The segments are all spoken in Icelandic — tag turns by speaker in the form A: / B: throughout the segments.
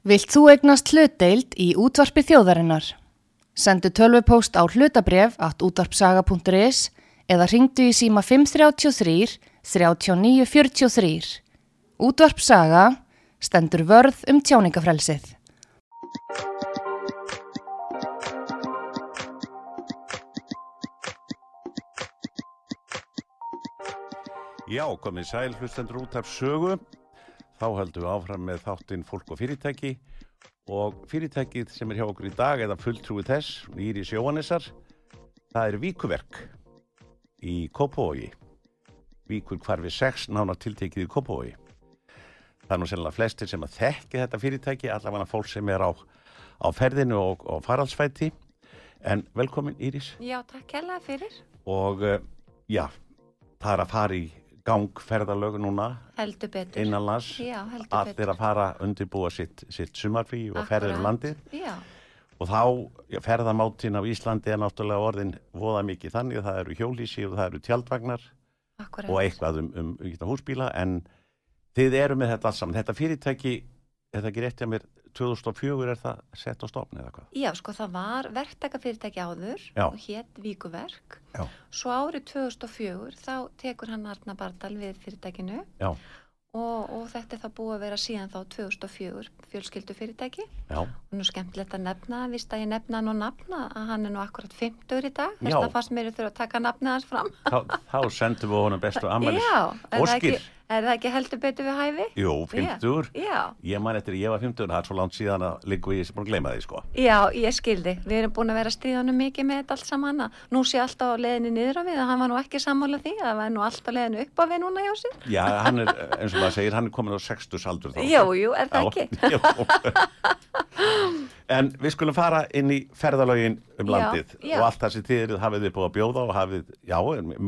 A: Vilt þú egnast hlutdeild í útvarpi þjóðarinnar? Sendu tölvupóst á hlutabref at útvarpsaga.is eða ringdu í síma 533 3943. Útvarpsaga stendur vörð um tjáningafrelsið.
B: Já, komið sæl hlustendur út af sögu. Þá höldum við áfram með þáttinn fólk og fyrirtæki og fyrirtækið sem er hjá okkur í dag eða fulltrúið þess, Íri Sjóanessar, það er Víkuverk í Kópavogi. Víkur hvarfi 6 nána tiltekið í Kópavogi. Það er nú sennilega flestir sem að þekki þetta fyrirtæki, allavega fólk sem er á, á ferðinu og, og faraldsfæti. En velkomin Íris.
C: Já, takk hella fyrir.
B: Og uh, já, það er að fara í gangferðalög núna
C: Heldur betur.
B: innanlands. Allir að fara að undirbúa sitt, sitt sumarfrí og ferðir um landið.
C: Já,
B: Og þá, ferðamáttin á Íslandi er náttúrulega orðin voða mikið þannig að það eru hjólísi og það eru tjaldvagnar
C: akkurat.
B: og eitthvað um, um, um húsbíla en þið eru með þetta alls saman. Þetta fyrirtæki, er það ekki rétt að mér, 2004 er það sett á stofn eða hvað?
C: Já, sko það var verktakafyrirtæki áður
B: Já.
C: og hétt Víkuverk.
B: Já.
C: Svo árið 2004 þá tekur hann Arna Bardal við fyrirtækinu og, og þetta er það búið að vera síðan þá 2004 fjölskyldu fyrirtæki.
B: já,
C: Og nú skemmtilegt að nefna, vist að ég nefna hann og nafna að hann er nú akkurat 50 í dag. Þess að fannst mér þurfa að taka nafnið hans fram.
B: þá, þá sendum við honum bestu
C: ekki,
B: Óskir.
C: Er það ekki heldur betur við hæfi?
B: Jú, 50.
C: Já.
B: Ég man eftir, ég var 50, það er svo langt síðan að líka ég sem búin að gleyma því, sko.
C: Já, ég skildi. Við erum búin að vera að stríða honum mikið með þetta allt saman. að Nú sé alltaf á leiðinni niður á við að hann var nú ekki sammála því. Það var nú alltaf leiðinu upp á við núna hjá sér.
B: Já, hann er, eins og maður segir, hann er komin á 60 aldur þá.
C: Jú, jú, er það
B: Já,
C: ekki?
B: jú. En við skulum fara inn í ferðalögin um
C: Já,
B: landið
C: já.
B: og allt það sem þið eruð hafið upp á að bjóða og hafið, já,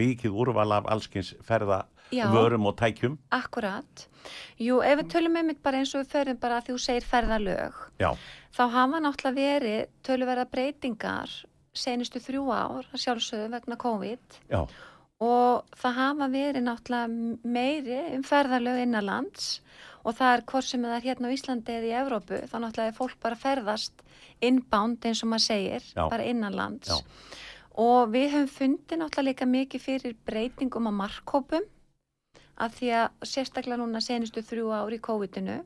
B: mikið úrval af allskins ferða
C: Já.
B: vörum og tækjum.
C: Akkurat. Jú, ef við tölum með mitt bara eins og við förum bara að þú segir ferðalög,
B: Já,
C: þá hafa náttúrulega verið tölverða breytingar senustu þrjú ár, sjálfsögðu vegna COVID
B: já,
C: og það hafa verið náttúrulega meiri um ferðarlög innanlands og það er hvort sem það er hérna á Íslandi eða í Evrópu, þá náttúrulega er fólk bara að ferðast inbound eins og maður segir,
B: Já.
C: bara innanlands
B: Já.
C: og við höfum fundið náttúrulega líka mikið fyrir breytingum á markkópum af því að sérstaklega núna senustu þrjú ár í COVID-inu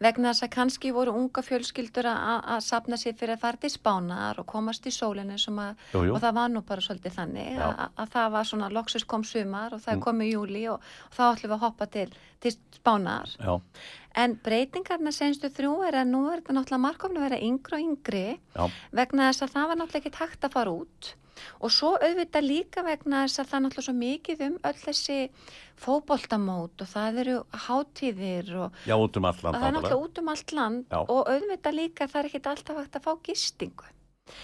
C: vegna þess að kannski voru unga fjölskyldur að sapna sér fyrir að fara til spánar og komast í sólinu að
B: jú, jú.
C: og það var nú bara svolítið þannig að, að það var svona loksus kom sumar og það
B: Mm.
C: er komið júli og, og þá ætlum við að hoppa til, til spánar.
B: Já,
C: en breytingarna senstu þrjú er að nú er þetta náttúrulega markofni að vera yngri og yngri
B: já,
C: vegna þess að það var náttúrulega ekki takt að fara út og svo auðvitað líka vegna þess að það er náttúrulega svo mikið um öll þessi fótboltamót og það eru hátíðir og
B: já, út um land.
C: það er
B: náttúrulega.
C: út um allt land
B: Já.
C: og auðvitað líka það er ekki alltaf hægt að fá gistingu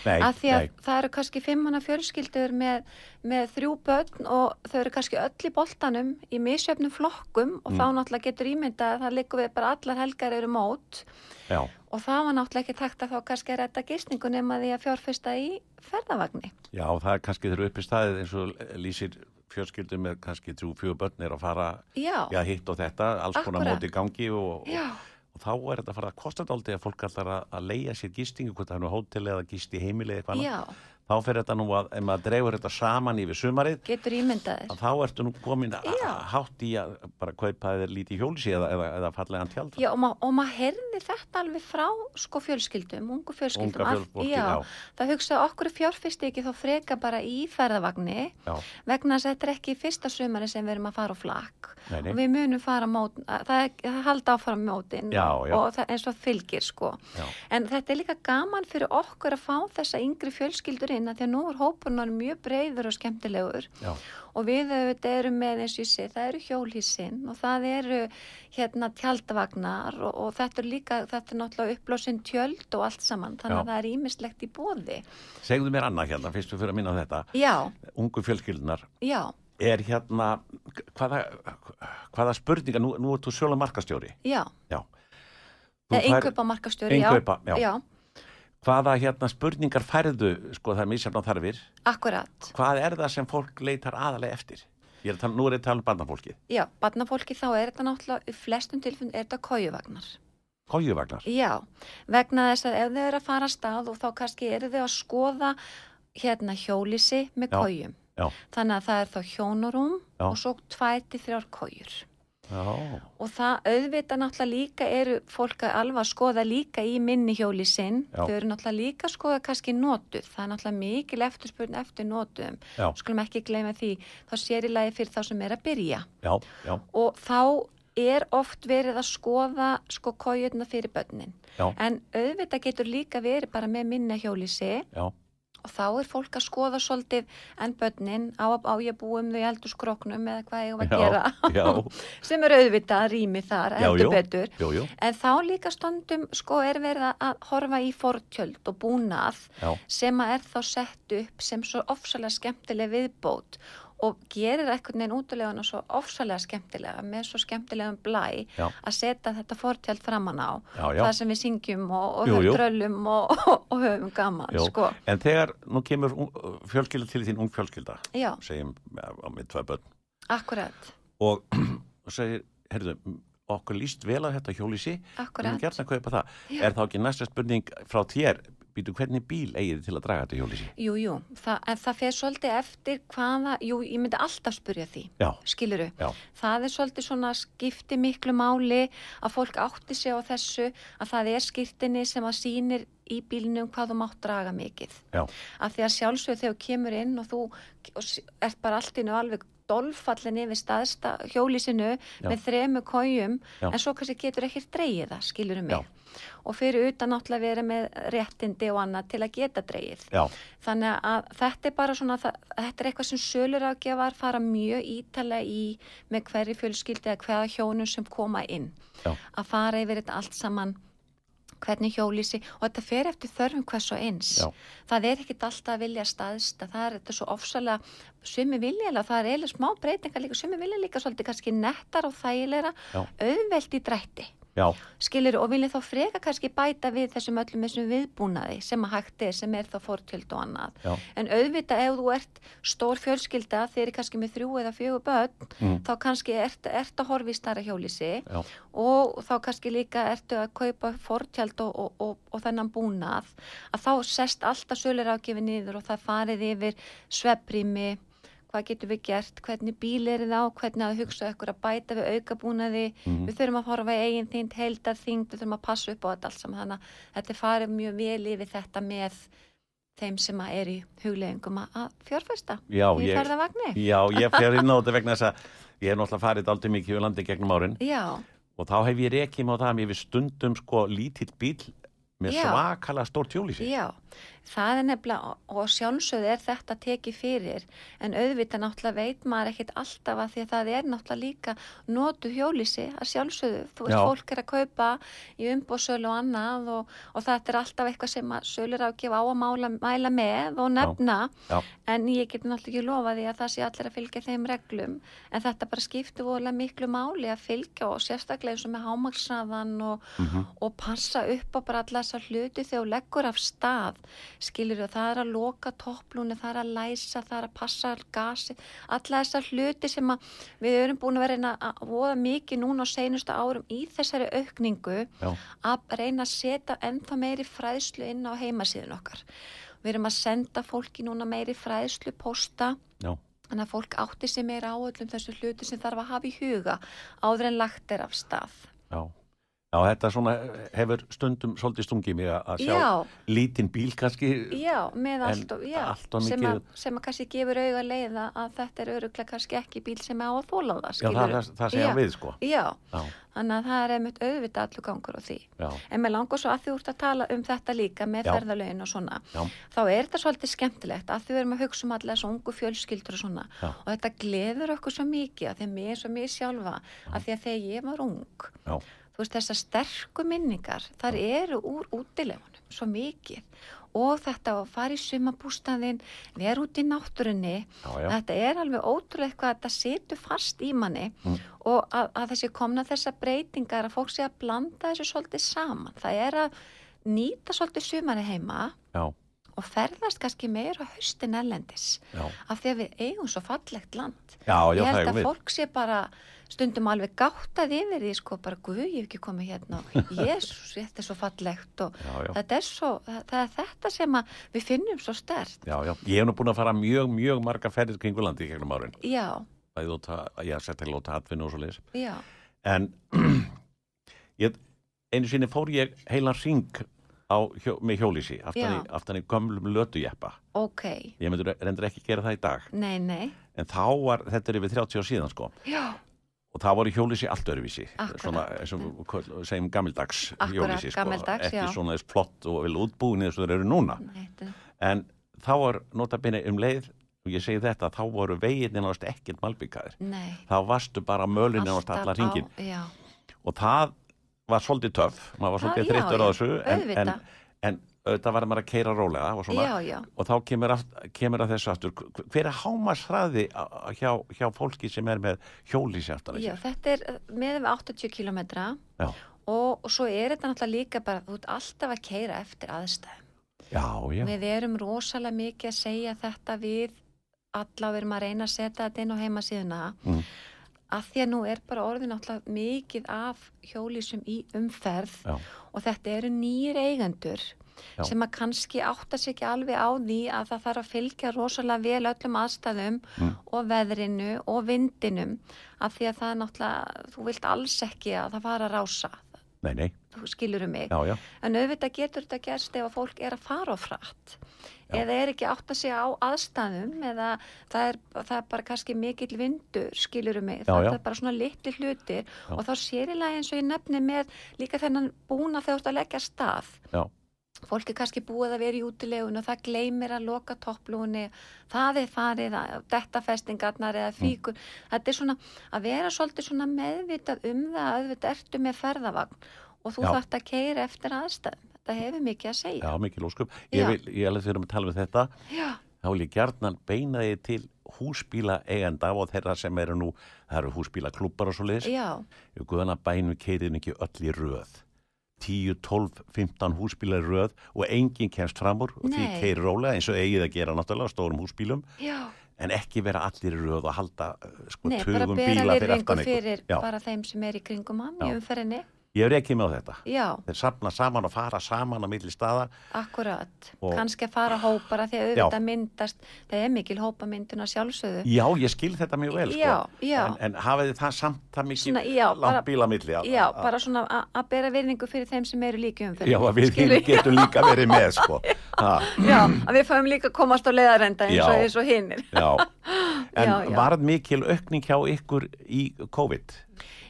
B: Nei,
C: að því að
B: nei,
C: það eru kannski fimmana fjölskyldur með, með þrjú börn og þau eru kannski öll í boltanum í misjöfnum flokkum og
B: Mm.
C: þá náttúrulega getur ímyndað að það likur við bara allar helgar eru mót.
B: Já,
C: og það var náttúrulega ekki takt að þá kannski að redda gistingu nema því að fjárfesta í ferðavagni.
B: já, það er kannski þeirra uppi staðið eins og lýsir fjölskyldum með kannski trú fjögur börn er að fara,
C: Já,
B: já, hitt og þetta, alls konar móti gangi og, og og þá er þetta að fara að kosta dálítið að fólk allar að, leia sér gistingu, hvort það er nú hótel eða gisti heimili eða eitthvað annað. Þá fer þetta nú að, ef maður dreifur þetta saman yfir sumarið,
C: getur ímyndað
B: að
C: þér.
B: þá ertu nú komin að hátt í að bara kaupa þér lítið hjólsi eða, eða, eða fallegan tjald
C: Já, og, ma maður heyrði þetta alveg frá sko fjölskyldum, ungu fjölskyldum.
B: Fjölskyldum,
C: já,
B: já.
C: það hugsa okkur fjárfesti ekki þá freka bara í ferðavagni
B: já,
C: vegna að þetta er ekki fyrsta sumari sem við erum að fara á flakk
B: nei, nei,
C: og við munum fara mót, að- það, er, það halda áfram mótin
B: Já, já.
C: og það, eins og fylgir sko
B: já,
C: en þetta er líka gaman fyrir okkur að fá þessa yngri fjölskyldur inn að því að nú er hópurnar mjög breyður og skemmtilegur.
B: Já,
C: og við erum með eins og ég sé, það eru hjólhísinn og það eru hérna tjaldvagnar og, og þetta er líka, þetta er náttúrulega upplósin tjöld og allt saman, þannig
B: Já.
C: að það er ímislegt í bóði.
B: segðu mér annað hérna fyrst við fyrir að minna þetta,
C: Já,
B: ungu fjölskyldunar
C: já,
B: er hérna hvaða, hvaða spurninga, nú, nú ert þú sjöla markastjóri.
C: Já,
B: já. Þú fær-
C: einkaupa markastjóri, já.
B: Innkaupa, já.
C: Já,
B: hvaða hérna spurningar færðu sko það er mísjafn á þarfir
C: akkurat.
B: hvað er það sem fólk leitar aðalega eftir Ég er að tala, nú er ég að tala um barnafólkið
C: Já, barnafólki þá er þetta náttúrulega, í flestum tilfinn er þetta kójuvagnar.
B: kójuvagnar.
C: Já, vegna þess að ef þau eru að fara að stað og þá kannski eru þau að skoða hérna hjólísi með kójum.
B: já.
C: Þannig að það er þá hjónurúm
B: Já.
C: og svo tvæti þrjár kójur.
B: Já,
C: Og það auðvitað náttúrulega líka eru fólk að alveg að skoða líka í minni hjólísinn.
B: Já.
C: Þau eru náttúrulega líka að skoða kannski notuð. Það er náttúrulega mikil eftirspurn eftir notuðum.
B: já,
C: Skulum ekki gleyma því. Þá sér í lagi fyrir þá sem er að byrja.
B: já, já,
C: og þá er oft verið að skoða sko kójurna fyrir börnin
B: Já.
C: en auðvitað getur líka verið bara með minna hjólísi
B: já,
C: og þá er fólk að skoða svolítið en börnin á, á ég búum þau eldur skroknum eða hvað ég var að
B: Já,
C: gera?
B: já.
C: sem er auðvitað rými þar,
B: Já,
C: heldur betur.
B: Jú, jú,
C: en þá líka stundum sko er verið að horfa í fortjöld og búnað
B: já,
C: sem að er þá sett upp sem svo ofsalega skemmtileg viðbót og gerir einhvern veginn útileguna svo ofsalega skemmtilega með svo skemmtilegum blæ
B: Já.
C: að setja þetta fortjald framann á
B: já,
C: það sem við syngjum og, og
B: Jú, jú.
C: dröllum og, og, og höfum gaman sko.
B: En þegar nú kemur fjölskylda til þín ung fjölskylda, segjum á með tvö börn
C: akkurat,
B: og, og segir, heyrðu, okkur líst vel að þetta hjólísi,
C: akkurat.
B: Er þá ekki næsta spurning frá þér, býtu hvernig bíl eigið til að draga þetta hjólísi?
C: Jú, jú, Þa, en það fer svolítið eftir hvaða, jú, ég myndi alltaf spurja því
B: Já,
C: skiluru,
B: já,
C: það er svolítið svona skipti miklu máli að fólk átti sig á þessu að það er skýrtinni sem að sýnir í bílnum hvað þú mátt draga mikið.
B: Já,
C: af því að sjálfsög þegar þú kemur inn og þú og ert bara allt innu alveg dolfallin yfir staðsta hjólísinu
B: Já.
C: með þremu kójum en svo kannski getur ekkert dreigið það, skilur mig
B: Já.
C: og fyrir utan náttúrulega vera með réttindi og annað til að geta dreigið
B: já,
C: þannig að þetta er bara svona það, þetta er eitthvað sem sölur ágjafar fara mjög ítalega í með hverju fjölskyldi eða hverja hjónum sem koma inn
B: Já.
C: að fara yfir þetta allt saman hvernig hjólísi og þetta fer eftir þörfum hvers og eins
B: Já.
C: það er ekkit alltaf að vilja staðsta það er þetta svo ofsalega sumi viljalega, það er eiginlega smá breytingar líka sumi vilja líka svolítið kannski nettar og þægilegra
B: Já.
C: auðvelt í drætti
B: já,
C: skilur og vilja þá freka kannski bæta við þessum öllum þessum viðbúnaði sem að hægt er sem er þá fórtjöld og annað.
B: Já,
C: en auðvitað ef þú ert stór fjölskylda þeir eru kannski með þrjú eða fjögur börn
B: Mm.
C: þá kannski ert, ert að horfa í starra hjólísi og þá kannski líka ertu að kaupa fortjald og, og, og, og þennan búnað. Að þá sest alltaf sölir ágefi niður og það farið yfir sveprými hvað getum við gert, hvernig bíl er það á hvernig að hugsa ykkur að bæta við aukabúnaði?
B: Mhm.
C: við þurfum að horfa í eigin þyngd, heildar þyngd við þurfum að passa upp á þetta allt saman. Þannig að þetta farið mjög vel yfir þetta með þeim sem er í hugleggingum að-
B: já,
C: í ferðavagni
B: já, ég fer inn á þetta vegna þess að ég hef náttúrulega farið aldrei mikið við landi gegnum árin.
C: Já,
B: og þá hef ég rekið með það að mér við stundum sko lítill bíl með
C: Já.
B: svakalega stórt hjólísi.
C: Já, það er nefnilega og sjálfsögð er þetta tekið fyrir en auðvitað náttúrulega veit maður ekkit alltaf að því að það er náttúrulega líka notu hjólísi að sjálfsögðu þú veist,
B: Já.
C: fólk er að kaupa í umbóðsölu og annað og, og þetta er alltaf eitthvað sem sölur á að gefa á að mála, mæla með og nefna
B: Já.
C: en ég get náttúrulega ekki lofa því að það sé allir að fylgja þeim reglum en þetta bara skiptir voðalega miklu máli að fylgja og sérstaklega eins og með hámaksraðan og,
B: Mhm.
C: og passa upp á bara alla þessar hluti þegar þú leggur af stað skilur þú, það er að loka topplúni, það er að læsa, það er að passa gasi, alla þessar hluti sem við erum búin að vera að voða mikið núna á seinustu árum í þessari aukningu
B: Já.
C: að reyna að setja ennþá meiri fræðslu inn á heimasíðun okkar. Við erum að senda fólki núna meiri fræðslu posta
B: Já.
C: Þannig að fólk átti sig meira á öllum þessu hluti sem þarf að hafa í huga áður en lagt er af stað.
B: Já. Já, þetta svona hefur stundum svolítið stungið mig að sjá
C: Já,
B: lítinn bíl kannski.
C: já, með allt og, já,
B: allt of
C: sem, að, sem að kannski gefur auga leiða að þetta er öruglega kannski ekki bíl sem er á að þóla það,
B: Já, það, það, það segja
C: Já.
B: við sko.
C: Já,
B: Já,
C: þannig að það er einmitt auðvitað allur gangur á því.
B: já,
C: En mér langar svo að því úrst að tala um þetta líka með ferðalögin og svona.
B: já,
C: Þá er þetta svolítið skemmtilegt að við erum að hugsa um allir þessu ungu fjölskyldur og svona. Og þetta gleður okkur svo mikið að því að þú veist þessar sterku minningar þar eru úr útilegunum svo mikið. Og þetta að fara í sumabústaðin vera út í náttúrunni
B: já, já,
C: þetta er alveg ótrúlega eitthvað að þetta situr fast í manni.
B: Mm.
C: og að, að þessi komna þessar breytingar að fólk sé að blanda þessu svolítið saman. Það er að nýta svolítið sumari heima
B: já,
C: og ferðast kannski meira á haustin ellendis af því að við eigum svo fallegt land. Ég held að fólk sé bara stundum alveg gáttað yfir því sko bara guð ég hef ekki komið hérna og jésús þetta er svo fallegt og
B: Já, já.
C: þetta er svo, það, það er þetta sem við finnum svo stert
B: Já, já, ég hef nú búin að fara mjög, mjög marga ferðir kringu landi í gegnum árin.
C: já,
B: Það er út að, já, sérstaklega út að atvinna og svo leiðis.
C: já,
B: En ég, einu sinni fór ég heilan ring á, hjó, með hjólísi aftan, aftan í gömlum lötujeppa.
C: ok
B: Ég myndur reyndur ekki gera það í dag.
C: nei, nei,
B: En þá var, þetta er yfir 30 ár síðan sko,
C: já,
B: og það voru hjólísi allt.
C: Akkúrat.
B: Svona, eins og við köll- segjum
C: Akkúrat,
B: hjólísi sko. ekki
C: já.
B: svona þess flott og vel útbúin eins og þeir eru núna.
C: nei
B: En þá var notabene um leið, og ég segi þetta, þá voru veginni náttúrulega ekkert malbyggaðir. Þá varstu bara
C: alltaf
B: náttúrulega allar hringin.
C: á-
B: Og það var svolítið töff, maður var svolítið
C: já,
B: þreyttur á þessu. En, en, en auðvitað var maður að keira rólega og svona.
C: já, já
B: Og þá kemur, aft, kemur að þessu aftur, hver er hámasræði hjá, hjá fólki sem er með hjólísi aftan að
C: Já,
B: sér?
C: þetta er með við 80 kilometra
B: Já,
C: og, og svo er þetta náttúrulega líka bara, þú ert alltaf að keira eftir aðstæðum.
B: já,
C: Við erum rosalega mikið að segja þetta við alla við erum að reyna að setja þetta inn á heimasíðuna
B: Mm.
C: að því að nú er bara orðin náttúrulega mikið af hjólísum í umferð og þetta eru nýjir eigendur
B: Já.
C: sem að kannski átta sig ekki alveg á því að það þarf að fylgja rosalega vel öllum aðstæðum
B: Mm.
C: og veðrinu og vindinum af því að það er náttúrulega, þú vilt alls ekki að það fara að rása,
B: nei, nei,
C: þú skilur um mig.
B: Já, já,
C: en auðvitað getur þetta gerst ef að fólk er að fara á frætt eða er ekki átt að segja á aðstæðum eða það er, það er bara kannski mikill vindur, skilur um mig.
B: Já,
C: það er bara svona litli hlutir. Og þá sérilega eins og ég nefni með líka þennan búna þegar þú ert að leggja stað.
B: Já,
C: fólk er kannski búið að vera í útilegun og það gleymir að loka topplúni það er farið að dettafestingarnar eða
B: Mm.
C: fíkur þetta er svona að vera svolítið svona meðvitað um það að auðvitað ertu með ferðavagn og þú
B: Já.
C: þarft að keira eftir aðstæðum þetta hefur mikið að segja
B: já, mikil ósköp.
C: Já.
B: Ég vil, ég alveg þegar við tala um þetta,
C: já,
B: þá vil ég gjarnan beina þið til húsbíla eigenda og þeirra sem eru nú, það eru húsbíla klubbar og svo leiðis.
C: já,
B: Ég guðan að bænum keiriðin ekki öll í röð. 10, 12, 15 húsbíla í röð og enginn kemst fram úr og því
C: Nei.
B: keiri rólega eins og eigið að gera náttúrulega stórum húsbílum.
C: Já.
B: En ekki vera allir röð og halda uh, sko
C: Nei, bara bera
B: bíla fyrir
C: virðingu
B: aftan ykkur.
C: fyrir
B: Já,
C: bara þeim sem er í kringum hann í umferðinni
B: ég hef ekki með þetta.
C: já,
B: Þeir sapna saman og fara saman á milli staða.
C: akkurat
B: Og-
C: kannski að fara hópara því að
B: Já.
C: auðvitað myndast það er mikil hópamyndun að sjálfsögðu
B: Já, ég skil þetta mjög vel sko.
C: Já, já.
B: En, en hafið þið það samt það
C: já, bara-
B: langt bíla á milli? að-
C: Já,
B: að-
C: bara svona að bera virðingu fyrir þeim sem eru líki umferð.
B: Já, að við hinn getum líka verið með sko.
C: Já, að við fáum líka að komast á leiðarenda eins og,
B: Já.
C: eins og hinnir.
B: já. En
C: Já, já.
B: varð mikil aukning hjá ykkur í COVID?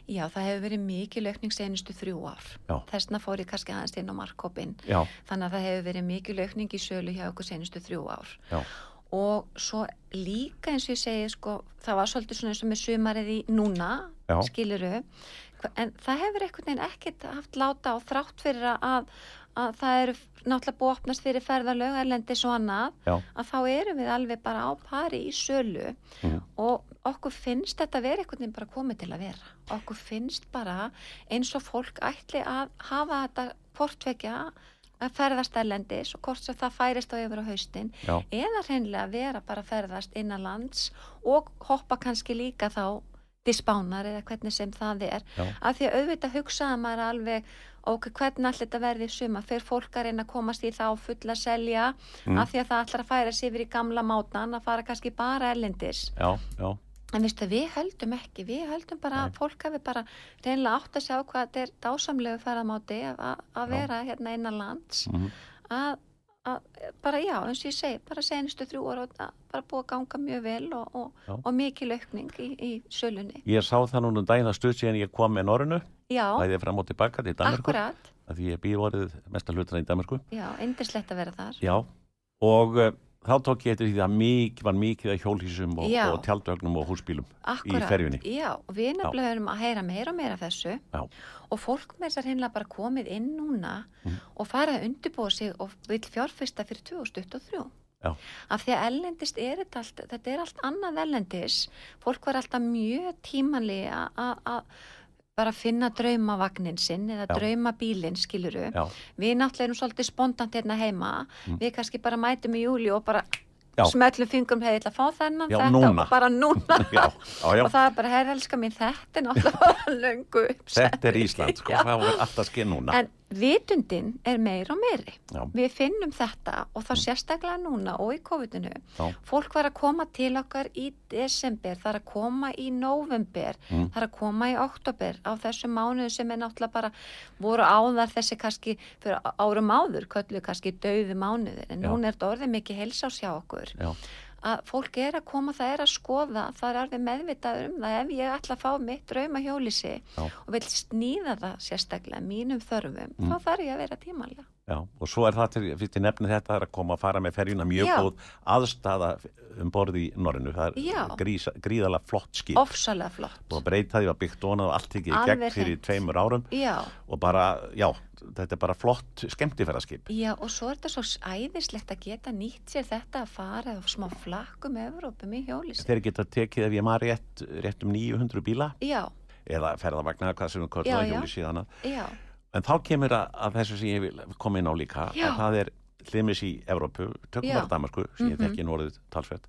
C: Já, það hefur verið mikil aukning senustu þrjú ár. Þessna fór ég kannski aðeins inn á markkopin.
B: Já,
C: Þannig að það hefur verið mikil aukning í sölu hjá okkur senustu þrjú ár.
B: já,
C: Og svo líka eins og ég segi, sko, það var svolítið svona eins og með sumarið í núna,
B: Já.
C: skiluru, en það hefur einhvern veginn ekkert haft láta á þrátt fyrir að, að það eru náttúrulega búið að opnast fyrir ferðalög, erlendis og annað,
B: já,
C: að þá erum við alveg bara á pari í sölu
B: Mhm.
C: og okkur finnst þetta vera einhvern veginn bara komið til að vera. Okkur finnst bara eins og fólk ætli að hafa þetta hvortvekja að ferðast erlendis og hvort sem það færist á yfir á haustin
B: já,
C: eða hreinlega vera bara að ferðast innan lands og hoppa kannski líka þá til spánar eða hvernig sem það er.
B: Já,
C: af því að auðvitað hugsaða maður alveg ok, hvernig allir þetta verði suma fyrir fólk að reyna að komast í þá fulla selja
B: Mm.
C: af því að það ætlar að færa sig yfir í gamla mátan að fara kannski bara erlendis.
B: Já, já,
C: en veistu, við höldum ekki við höldum bara
B: Nei.
C: að fólk hafi bara reynilega átt að sjá hvað þetta er dásamlegu ferðamáti að, að vera hérna innan lands
B: mhm,
C: að, að bara já, eins og ég segi, bara senustu þrjú að bara búið að ganga mjög vel og, og, og mikil aukning í, í sölunni.
B: Ég sá það núna um daginn að stuð síðan ég kom með Norrunu,
C: Já,
B: bæðið fram og tilbaka til Danmarku,
C: akkurat,
B: að því ég býð vorið mesta hlutina í Danmarku.
C: já, indislegt að vera þar.
B: Já, og uh, þá tók ég eftir því að mikið var mikið að hjólhísum og, og tjaldögnum og húsbílum
C: Akkurat,
B: ferjunni.
C: Já, við nefnilega erum að heyra meira og meira af þessu
B: Já.
C: og fólk með þess að hreinlega bara komið inn núna
B: Mhm.
C: og fara að undirbúa sig og vil fjárfesta fyrir 2023.
B: Já.
C: Af því að ellendist er þetta allt, þetta er allt annað ellendis. Fólk var alltaf mjög tímanli að bara finna draumavagnin sinn eða draumabílinn, skiluru.
B: Já,
C: Við náttúrulega erum svolítið spontant hérna heima.
B: Mm.
C: Við kannski bara mætum í júli og bara
B: Já.
C: smellum fingrum hefði ætla að fá þennan
B: Já,
C: þetta
B: núna.
C: og bara núna
B: Já,
C: og það er bara, herra elska mín, þetta er náttúrulega löngu uppsett.
B: Þetta er Ísland, sko, það er alltaf skinn núna.
C: En vitundin er meira og meiri.
B: Já.
C: Við finnum þetta og þá sérstaklega núna og í COVID-inu.
B: Já.
C: Fólk var að koma til okkar í desember, það er að koma í november,
B: Mm.
C: það er að koma í oktober á þessum mánuðu sem er náttúrulega bara voru áðar þessi kannski fyrir árum áður, köllu kannski döðu mánuðir. En
B: Já.
C: núna er þetta orðið mikið heilsás hjá okkur
B: Já,
C: að fólk er að koma, það er að skoða það er alveg meðvitaður um það ef ég ætla að fá mitt drauma hjólísi og vil sníða það sérstaklega mínum þörfum,
B: Mm.
C: þá þarf ég að vera tímalega
B: já, og svo er það til, ég nefni þetta, að koma að fara með ferjuna mjög
C: Já.
B: góð aðstaða um borði í Norrinu, það er grís, gríðalega flott skip.
C: Ofsalega flott.
B: Og að breyta því að byggt donað og allt ekki í gegn fyrir tveimur árum.
C: Já,
B: og bara, já, þetta er bara flott skemmtifæraskip.
C: já, og svo er þetta svo æðislegt að geta nýtt sér þetta að fara á smá flakkum Evrópum í hjólísi
B: Þeir geta tekið ef ég maður rétt, rétt um 900 bíla
C: já,
B: eða ferðavagnar, hvað sem við
C: Já,
B: köllum að
C: já.
B: hjóli síðan En þá kemur að, þessu sem ég vil koma inn á líka,
C: Já.
B: að það er hlimis í Evrópu, tökum
C: Já.
B: bara Danmarku, sem ég
C: Mhm.
B: þekki norðið talsvert.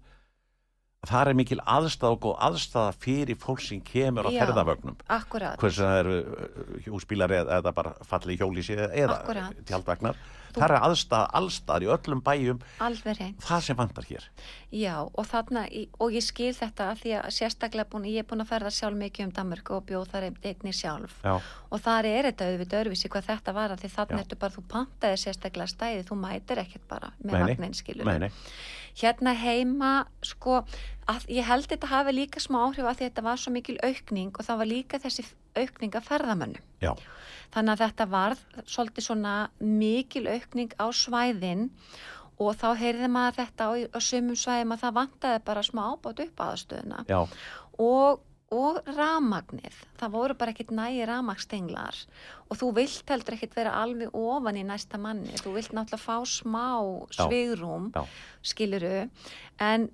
B: Það er mikil aðstæða og góð aðstæða fyrir fólk sem kemur á
C: Já.
B: ferðavögnum.
C: akkurat
B: Hvers það eru uh, húsbílar eða, eða bara falli hjólísi eða tjaldvagnar. Það er aðstæða allstaðar í öllum bæjum, það sem vantar hér.
C: Já, og þarna, og ég skil þetta því að sérstaklega búin, ég er búin að ferða sjálf mikið um Danmörku og bjóð þar einnig sjálf.
B: Já,
C: og þar er þetta auðvitað öðruvísi hvað þetta var að því þarna ertu bara, þú pantaði sérstaklega stæði, þú mætir ekkert bara með vagnin skilur hérna heima sko, að, ég held þetta hafi líka smá áhrif að að þetta var svo mikil aukning og það var líka þessi aukning af ferðamönnum.
B: Já,
C: þannig að þetta varð svolítið svona mikil aukning á svæðin og þá heyrði maður þetta á, á sumum svæðum að það vantaði bara smá ábátt upp aðstöðuna.
B: Já,
C: og, og ramagnið, það voru bara ekkit nægi ramagstenglar og þú vilt heldur ekkit vera alveg ofan í næsta manni, þú vilt náttúrulega fá smá svigrum skiluru, en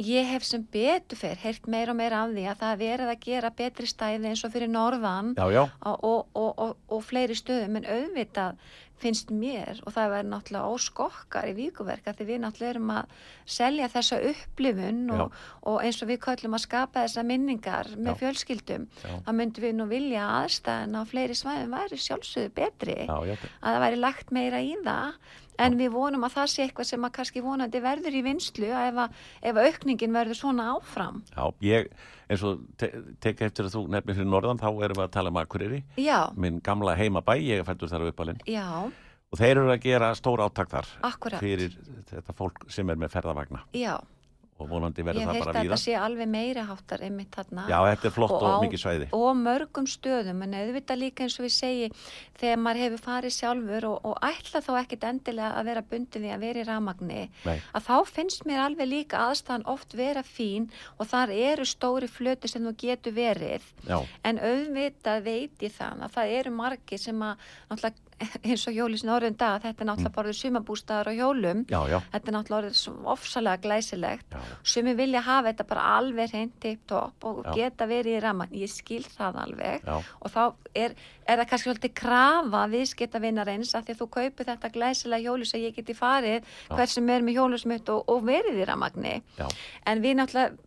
C: ég hef sem betur fyrr heyrt meira og meira af því að það er verið að gera betri stæði eins og fyrir norðan
B: já, já,
C: og, og, og, og, fleiri stöðum. En auðvitað finnst mér og það verður náttúrulega óskokkar í víkuverka því við náttúrulega erum að selja þessa upplifun og, og eins og við köllum að skapa þessa minningar með
B: Já.
C: fjölskyldum þá myndum við nú vilja að aðstæðan á fleiri svæðum væri sjálfsögðu betri
B: já, já,
C: að það væri lagt meira í það en við vonum að það sé eitthvað sem að kannski vonandi verður í vinslu ef, að, ef að aukningin verður svona áfram.
B: Já, ég, eins og te tek eftir að þú nefnir fyrir norðan, þá erum við að tala um Akureyri,
C: Já,
B: minn gamla heimabæ, ég er fættur þar á uppalinn,
C: já,
B: og þeir eru að gera stór áttak þar
C: akkurat.
B: fyrir þetta fólk sem er með ferðavagna.
C: Já,
B: og vonandi
C: ég
B: verður það bara
C: að
B: víða.
C: þetta sé alveg meira háttar einmitt þarna
B: Já, þetta er flott og,
C: á-
B: mikið svæði.
C: og mörgum stöðum en auðvitað líka eins og við segi þegar maður hefur farið sjálfur og, og ætla þá ekkit endilega að vera bundin því að vera í ramagni
B: Nei,
C: að þá finnst mér alveg líka aðstæðan oft vera fín og þar eru stóri flötu sem þú getur verið
B: já,
C: en auðvitað veit ég það að það eru margir sem að náttúrulega eins og hjólis norðun dag þetta er náttúrulega bara sumabústaðar á hjólum
B: já, já,
C: þetta er náttúrulega ofsalega glæsilegt. Sumi vilja hafa þetta bara alveg hreint tipp topp og
B: Já.
C: geta verið í ramagn ég skil það alveg. Og þá er, er það kannski svolítið krafa viðskiptavinarins að því að þú kaupir þetta glæsilega hjólus að ég geti farið hver sem er með hjólusmitt og, og verið í ramagni
B: já,
C: en við náttúrulega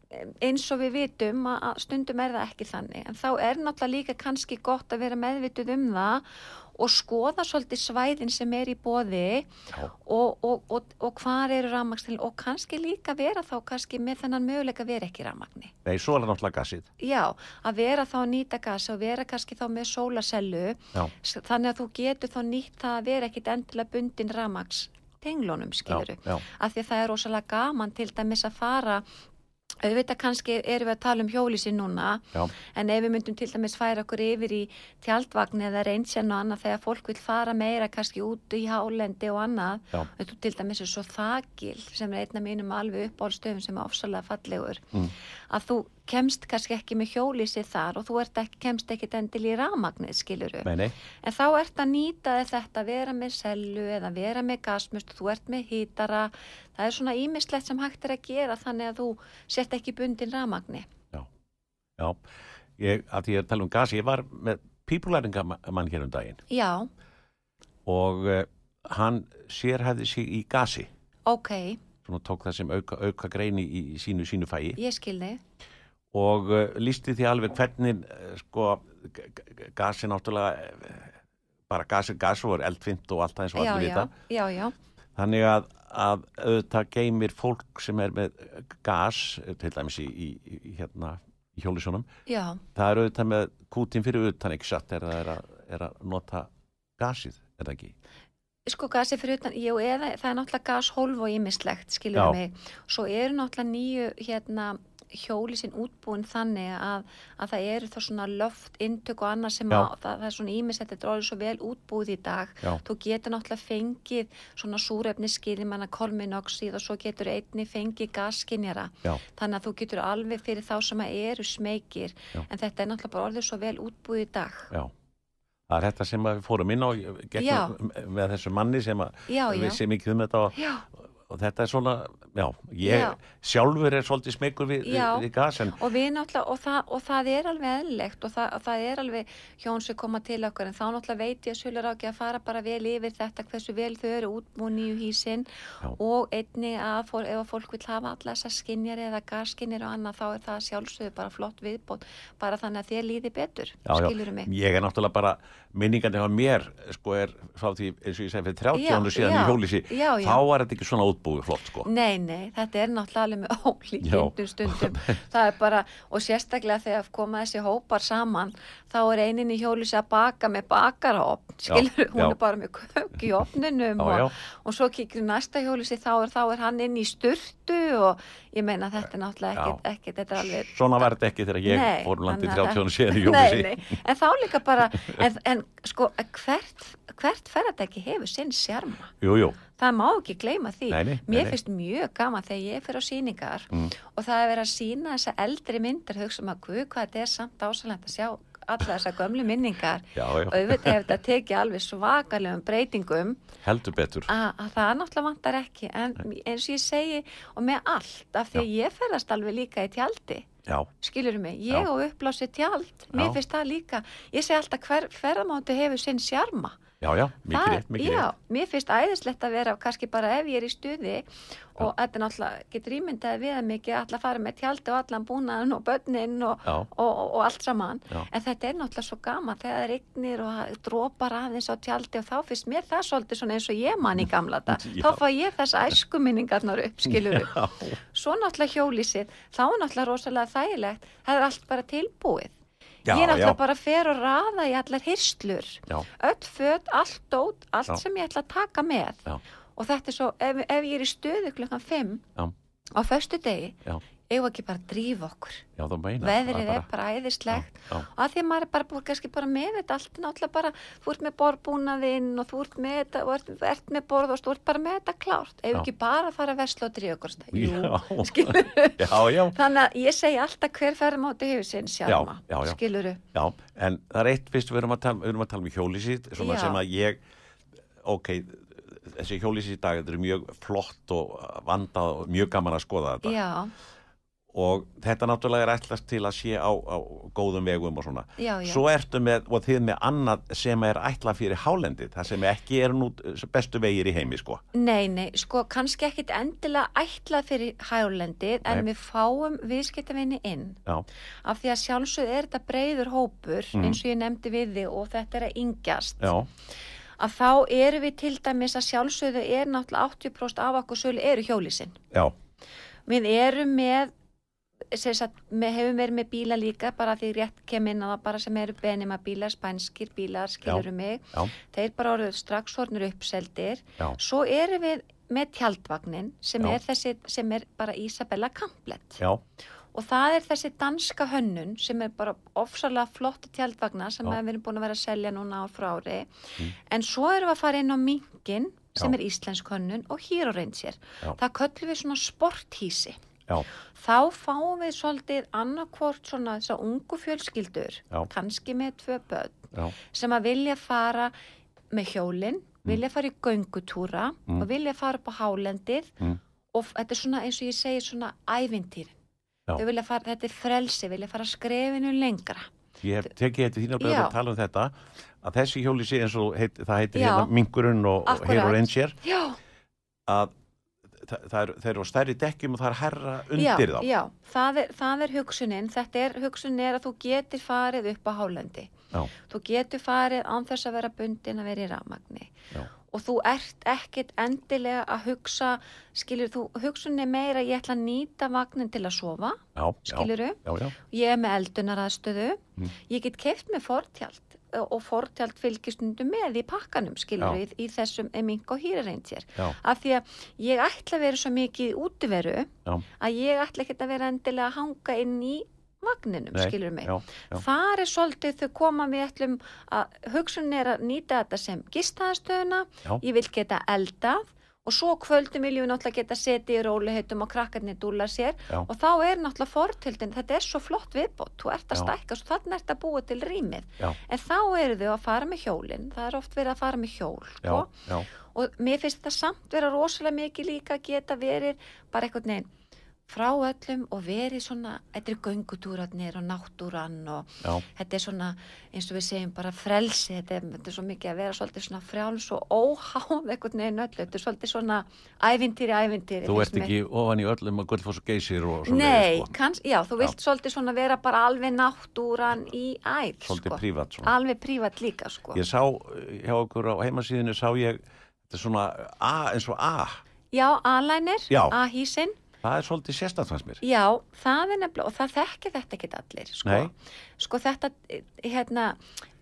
C: eins og við vitum að stundum er það ekki þannig. En þá er náttúrulega líka kannski gott að vera meðvituð um það og skoða svolítið svæðin sem er í bóði og, og, og, og hvar eru rafmagnstil og kannski líka vera þá kannski með þennan möguleika vera ekki rafmagni.
B: nei, svo er það náttúrulega gassið.
C: Já, að vera þá að nýta gas og vera kannski þá með sólasellu þannig að þú getur þá nýtt það að vera ekkit endilega bundin rafmags tenglunum
B: já,
C: skiluru. Af því að það er rosalega gaman til dæmis að fara auðvitað kannski erum við að tala um hjólísi núna
B: já,
C: en ef við myndum til dæmis færa okkur yfir í tjaldvagn eða reynsen og annað þegar fólk vil fara meira kannski út í hálendi og annað Þú til dæmis er svo þakil sem er einna mínum alveg uppáhaldstöfum sem er ofsalega fallegur
B: Mm.
C: að þú kemst kannski ekki með hjólísi þar og þú ekki, kemst ekki endil í ramagnið skiluru
B: nei, nei,
C: en þá ert að nýta þetta vera með sellu eða vera með gasmust þú ert með hítara. Það er svona ímislegt sem hægt er að gera þannig að þú sett ekki bundin ramagni
B: já, ég, að því að tala um gas, ég var með pípulæringamann hér um daginn.
C: Já,
B: og uh, hann sérhæði sig í gasi.
C: Ok.
B: Svona tók það sem auka, auka greini í, í sínu sínu fæi
C: ég skilði
B: og uh, lísti því alveg hvernig uh, sko gasi náttúrulega uh, bara gas er gas og er eldfint og allt það eins og allir vita.
C: já, já,
B: þannig að, að auðvitað geymir fólk sem er með gas eh, til dæmis í, í, í hérna í hjólisjónum, það er auðvitað með kútin fyrir utan ekki satt er það er að, er að nota gasið, er það ekki?
C: sko gasi fyrir utan, jú, eða það er náttúrulega gashólf og ímislegt,
B: Já.
C: skilur mig. Svo eru náttúrulega nýju hérna hjóli sinn útbúin þannig að, að það eru þá svona loft intök og annað sem að, það, það er svona ímislegt, þetta er orðið svo vel útbúið í dag.
B: Já.
C: þú getur náttúrulega fengið svona súrefni skilin manna kolminoxíð og svo getur einni fengið gasskinjara
B: Já,
C: þannig að þú getur alveg fyrir þá sem að eru smekir
B: Já.
C: en þetta er náttúrulega bara orðið svo vel útbúið í dag.
B: Já. Það er þetta sem við fórum inn á gegnum, með þessu manni sem að
C: já, já,
B: vissi mikið um þetta og, og þetta er svona, já, ég
C: Já.
B: sjálfur er svolítið smekur við, við, við gas en
C: og við náttúrulega og það, og það er alveg eðlilegt og það, og það er alveg hjón sem koma til okkur en þá náttúrulega veit ég að Sjölar ákveð að fara bara vel yfir þetta hversu vel þau eru útbúin í hísin
B: Já.
C: og einni að fór, ef að fólk vil hafa alla þessar skinjar eða gasskinjar og annað þá er það sjálfsögðu bara flott viðbót bara þannig að þér líði betur skilur mig
B: ég er náttúrulega bara minningandi á mér, sko er frá því, eins og ég segi, fyrir 30
C: Já,
B: ánu síðan
C: já.
B: í hjólísi,
C: Já, já.
B: þá var þetta ekki svona útbúið flott, sko.
C: Nei, nei, þetta er náttúrulega alveg með ólíkindum stundum. það er bara, og sérstaklega þegar koma þessi hópar saman, þá er einin í hjólísi að baka með bakarahopn, skilur, hún
B: já.
C: er bara með kök í opninum
B: Já, já.
C: og, og svo kikir næsta hjólísi, þá er, þá er hann inn í sturtu og ég meina þetta er náttúrulega
B: Já.
C: ekkert, ekkert, þetta er alveg...
B: Svona var þetta ekki þegar ég
C: Nei,
B: fór um landið
C: þannig að-
B: 30 ánu síðan í
C: Nei,
B: hjólísi.
C: nei, en þá líka bara, en, en sko, hvert, hvert ferðardæki hefur sinn sjarma?
B: Jú, jú,
C: Það má ekki gleyma því.
B: Nei, nei,
C: Mér
B: nei.
C: finnst mjög gaman þegar ég fyrir á síningar
B: Mm.
C: og það er verið að sína þessa eldri myndir hugsa að guð hvað þetta er samt ásalend að sjá alla þessar gömlu minningar.
B: Já, já,
C: og auðvitað hefur þetta tekið alveg svakalegum breytingum.
B: Heldur betur.
C: að, að það náttúrulega vantar ekki. En eins og ég segi og með allt af því að ég ferðast alveg líka í tjaldi.
B: Já,
C: skilur mig, ég og uppblási tjald mér finnst það líka, ég segi alltaf hver ferðamáti hefur sinn sjarma
B: já, já, mikið
C: Það-
B: rétt, mikið
C: já,
B: rétt.
C: mér finnst æðislegt að vera kannski bara ef ég er í stuði og þetta náttúrulega getur ímyndaði við að mikið að fara með tjaldi og allan búnaðin og börnin og,
B: Já.
C: og, og, og allt saman
B: Já.
C: en þetta er náttúrulega svo gaman þegar það rignir og það dropar aðeins á tjaldi og þá finnst mér það svolítið svona eins og ég man í gamla
B: Já.
C: þá fá ég þess æskuminningarnar upp skilur upp
B: Já,
C: svo náttúrulega hjólísið þá náttúrulega rosalega þægilegt það er allt bara tilbúið
B: Já,
C: ég náttúrulega
B: já.
C: bara fer og raða í allar hyrslur öll föt, allt dót, allt
B: Já.
C: sem ég ætla að taka með
B: Já.
C: og þetta er svo, ef, ef ég er í stöðu klukkan 5
B: Já.
C: á föstu degi
B: já,
C: eigum ekki bara að drífa okkur
B: já, meina.
C: veðrið
B: það
C: er bara æðislegt
B: Já, já.
C: og að því að maður er bara búið kannski bara með þetta allt er náttúrulega bara, þú ert með borðbúnaðinn og þú ert með þetta, og ert, ert með borð og þú ert bara með þetta klárt,
B: Já.
C: ekki bara að fara að vesla og drífa okkur jú,
B: Já.
C: skilur þannig að ég segi alltaf hver ferðamáti hefur sinn sjálma,
B: já, já.
C: skilur
B: já, en það er eitt fyrst við erum að tala, við erum að tala um hjólísi svona sem að ég ok, þessi hjólísi í dag þetta er mjög flott og vandað og mjög gaman að skoða þetta
C: já,
B: og þetta náttúrulega er ætlast til að sé á, á góðum vegum og svona.
C: Já, já.
B: Svo ertu með, og þið með annað sem er ætlað fyrir hálendið, það sem ekki er nú bestu vegir í heimi sko.
C: Nei, nei, sko kannski ekkit endilega ætlað fyrir hálendið en
B: Nei.
C: við fáum viðskiptavinni inn.
B: Já,
C: af því að sjálfsögð er þetta breyður hópur
B: Mhm.
C: eins og ég nefndi við þig og þetta er að yngjast.
B: Já,
C: að þá eru við til dæmis að sjálfsögðu er náttúrulega 80% af okkur sölu eru hjólísinn. Við erum með sagt, með, hefum verið með bíla líka bara því rétt kem inn á það bara sem eru benima bílar, spænskir bílar, skilurum mig?
B: já,
C: þeir bara orðið strax hornur uppseldir.
B: Já,
C: Svo erum við með tjaldvagnin sem
B: Já.
C: er þessi, sem er bara Isabella Kamplett
B: já,
C: og það er þessi danska hönnun sem er bara ofsalega flotta tjaldvagna sem við erum búin að vera að selja núna ár frá ári.
B: Mm.
C: en svo erum við að fara inn á minkin sem er íslensk hönnun og
B: Já.
C: það köllum við svona sporthísi
B: já,
C: þá fáum við svolítið annarkvort svona þess að ungu fjölskyldur
B: Já.
C: kannski með tvö börn
B: já,
C: sem að vilja fara með hjólinn, vilja fara í göngutúra
B: Mm.
C: og vilja fara upp á hálendið
B: Mm.
C: og þetta er svona eins og ég segi svona ævintýr. Fara, þetta er frelsi, vilja fara skrefinu lengra.
B: ég hef tekið þetta þín að
C: Já.
B: að tala um þetta að þessi hjólísi eins og heit, það heitir hérna minkurinn og, Ranger
C: Já,
B: að það, það er, eru á stærri dekkjum og það er herra undir
C: já,
B: þá.
C: Já, það er, það er hugsunin, þetta er hugsunin er að þú getur farið upp á hálendi.
B: Já,
C: Þú getur farið án þess að vera bundin að vera í rafmagni.
B: Já,
C: og þú ert ekkit endilega að hugsa, skilur þú, hugsunin er meira ég ætla að nýta vagnin til að sofa,
B: já,
C: ég er með eldunaraðstöðu,
B: Mm.
C: ég get keift með fortjald og fortjald fylgistundu með í pakkanum, skilur
B: Já.
C: í, þessum mink og hýrareintir.
B: já,
C: Af því að ég ætla að vera svo mikið útiveru
B: já,
C: að ég ætla ekki að vera endilega að hanga inn í vagninum,
B: Nei,
C: skilur mig.
B: já, já,
C: Það er svolítið þau koma við ætlum að hugsunin er að nýta þetta sem gistaðastöðuna, ég vil geta eldað og svo kvöldum viljum við náttúrulega geta setið í róliheitum og krakkarnir dúla sér.
B: Já.
C: og þá er náttúrulega fortildin, þetta er svo flott viðbót, þú ert að stækka svo þannig ert að búa til rýmið,
B: já,
C: en þá eru þau að fara með hjólinn, það er oft verið að fara með hjól, sko, og mér finnst þetta samt vera rosalega mikið líka að geta verið bara einhvern veginn frá öllum og verið svona, þetta er göngutúrarnir og náttúran og
B: já,
C: þetta er svona, eins og við segjum bara frelsi, þetta er, þetta er svo mikið að vera svolítið svona frjáls og óháð einhvern veginn öllu, þetta er svolítið svona ævintýri, ævintýri.
B: Þú ert
C: mér.
B: ekki ofan í öllum að gullfoss og geysir og svo
C: Nei,
B: sko.
C: kanns, já, þú vilt svolítið svona vera bara alveg náttúran í æð,
B: Svolítið
C: sko.
B: prívat svona.
C: Alveg prívat líka, sko.
B: Ég sá eh, hjá okkur á heimasíðinu sá ég þetta er svona A eins og A
C: Já, A-lænir,
B: Já.
C: A-hísinn,
B: það er svolítið sérstafnans mér
C: Já, það er nefnilega, og það þekki þetta ekki allir, sko.
B: Nei.
C: Sko þetta, eh, hérna,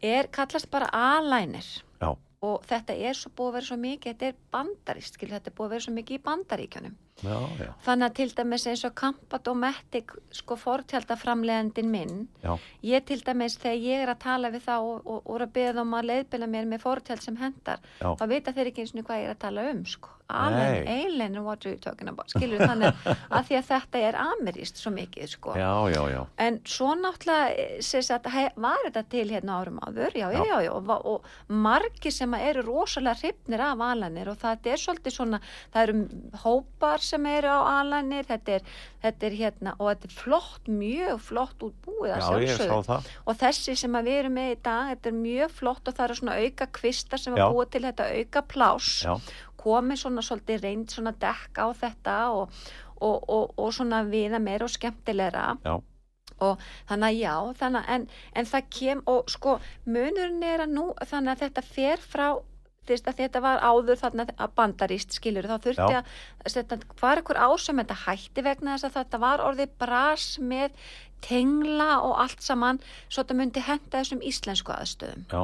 C: er, kallast bara A-lænir
B: Já,
C: og þetta er svo búið að vera svo mikið, þetta er bandarist, skil, þetta er búið að vera svo mikið í bandaríkjunum.
B: já, já,
C: Þannig að til dæmis eins og Kampadometic, sko, fortjaldaframlegandin minn,
B: já,
C: ég til dæmis þegar ég er að tala við þá og, og, og að beða um að leiðbila mér með fortjald sem hendar, þá vita þeir ekki eins og hvað ég er að tala um, sko. Allen, Eilen, what are you talking about? Skilur þannig að því að þetta er ameríst svo mikið, sko.
B: já, já, já,
C: En svo náttúrulega sem sagt, he, var þetta til hérna árum áður, já, já,
B: Já.
C: já, og, va- og margir sem að eru rosalega hrifnir af alanir og það er svolítið svona, það eru hópar sem eru á alanir, þetta er, þetta er hérna og þetta er flott, mjög flott útbúið að
B: já, ég sá
C: sjálfsögðu. Og þessi sem að við erum með í dag, þetta er mjög flott og það eru svona auka kvistar sem að búa til þetta auka pláss
B: Já,
C: komið svona svolítið reynd svona dekk á þetta og, og, og, og svona viða meira og skemmtilegra
B: já,
C: og þannig að já þannig, að- en, en það kem og sko munurinn er að nú þannig að þetta fer frá þetta var áður þarna að bandaríst skilur þá þurfti
B: Já.
C: að þetta, hvað er ykkur ásum þetta hætti vegna þess að þetta var orðið bras með tengla og allt saman svo þetta myndi henda þessum íslensku aðstöðum.
B: Já,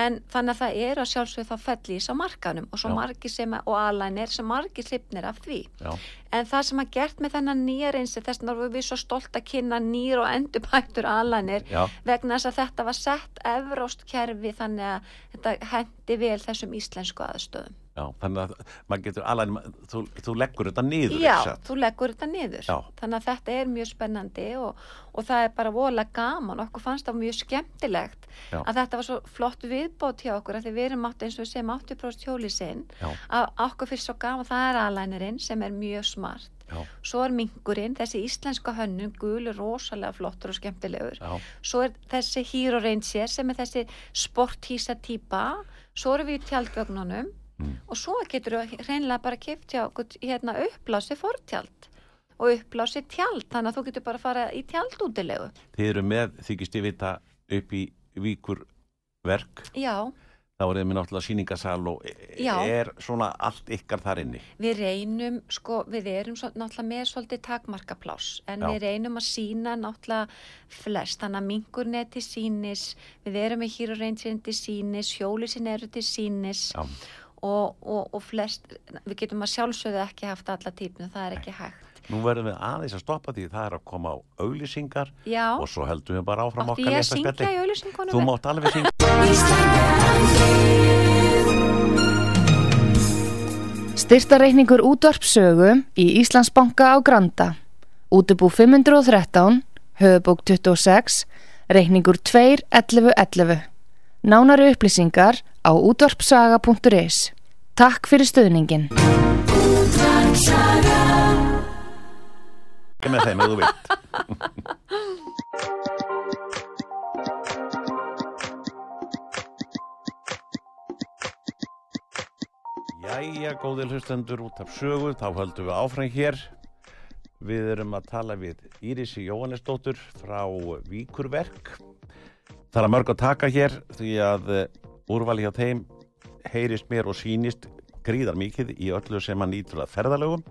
C: en þannig að það er að sjálfsögðu þá fellís á markanum og svo
B: Já.
C: margir sem að, og alænir sem margir hlipnir af því.
B: Já,
C: En það sem að gert með þennan nýja reynsi þess vorum við svo stolt að kynna nýr og endurbættur alanir
B: já,
C: vegna þess að þetta var sett evróst kerfi þannig að þetta hendi vel þessum íslensku aðstöðum.
B: Já, þannig að maður getur alveg, þú, þú leggur þetta niður,
C: Já, þú leggur þetta niður.
B: Já.
C: Þannig að þetta er mjög spennandi og, og það er bara voðalega gaman. Okkur fannst það mjög skemmtilegt
B: Já.
C: að þetta var svo flott viðbót hjá okkur að því við erum átt eins og við segjum 80% hjóli sinn að okkur fyrir svo gaman það er alænirinn sem er mjög smart.
B: Já,
C: Svo er mingurinn, þessi íslenska hönnun, gul, rosalega flottur og skemmtilegur.
B: já,
C: Svo er þessi Hero Ranger sem er þessi sporthísa típa. Svo erum við í tjaldvögnunum
B: Mm.
C: og svo getur við hreinlega bara kipt hjá hérna upplási fortjald og upplási tjald. Þannig að þú getur bara að fara í tjaldútilegu.
B: þið eru með, þykist ég vita, upp í víkur verk,
C: Já,
B: þá er þið með náttúrulega síningasal og e-
C: Já.
B: er svona allt ykkar þar inni.
C: við reynum, sko, við erum náttúrulega með svolítið takmarkapláss en
B: Já.
C: við reynum að sína náttúrulega flest, þannig að mingurinn er til sínis, við erum með Ranger til sínis, hjólisin eru til sínis
B: Já,
C: og, og, og flest, við getum að sjálfsögðu ekki haft alla típnu, það er ekki hægt.
B: nú verðum við aðeins að stoppa því það er að koma á auglýsingar
C: Já,
B: og svo heldum við bara áfram
C: átti
B: okkar
C: syngja
B: spjalli. Þú mátt alveg syngja.
A: Styrtareikningur útvarpsögu í Íslandsbanka á Granda. Útubú 513, höfubók 26, reikningur 2.11.11. Nánari upplýsingar á útvarpsaga.is. Takk fyrir stöðningin.
B: Ekki með þeim, ef þú vilt. Jæja, góðil hlustendur út af sögu, þá höldum við áfram hér. Við erum að tala við Írisi Jóhannesdóttur frá Víkurverk. Það er mörg að taka hér því að eh, úrvali hjá þeim heyrist mér og sínist gríðar mikið í öllu sem að nýtur að ferðalögum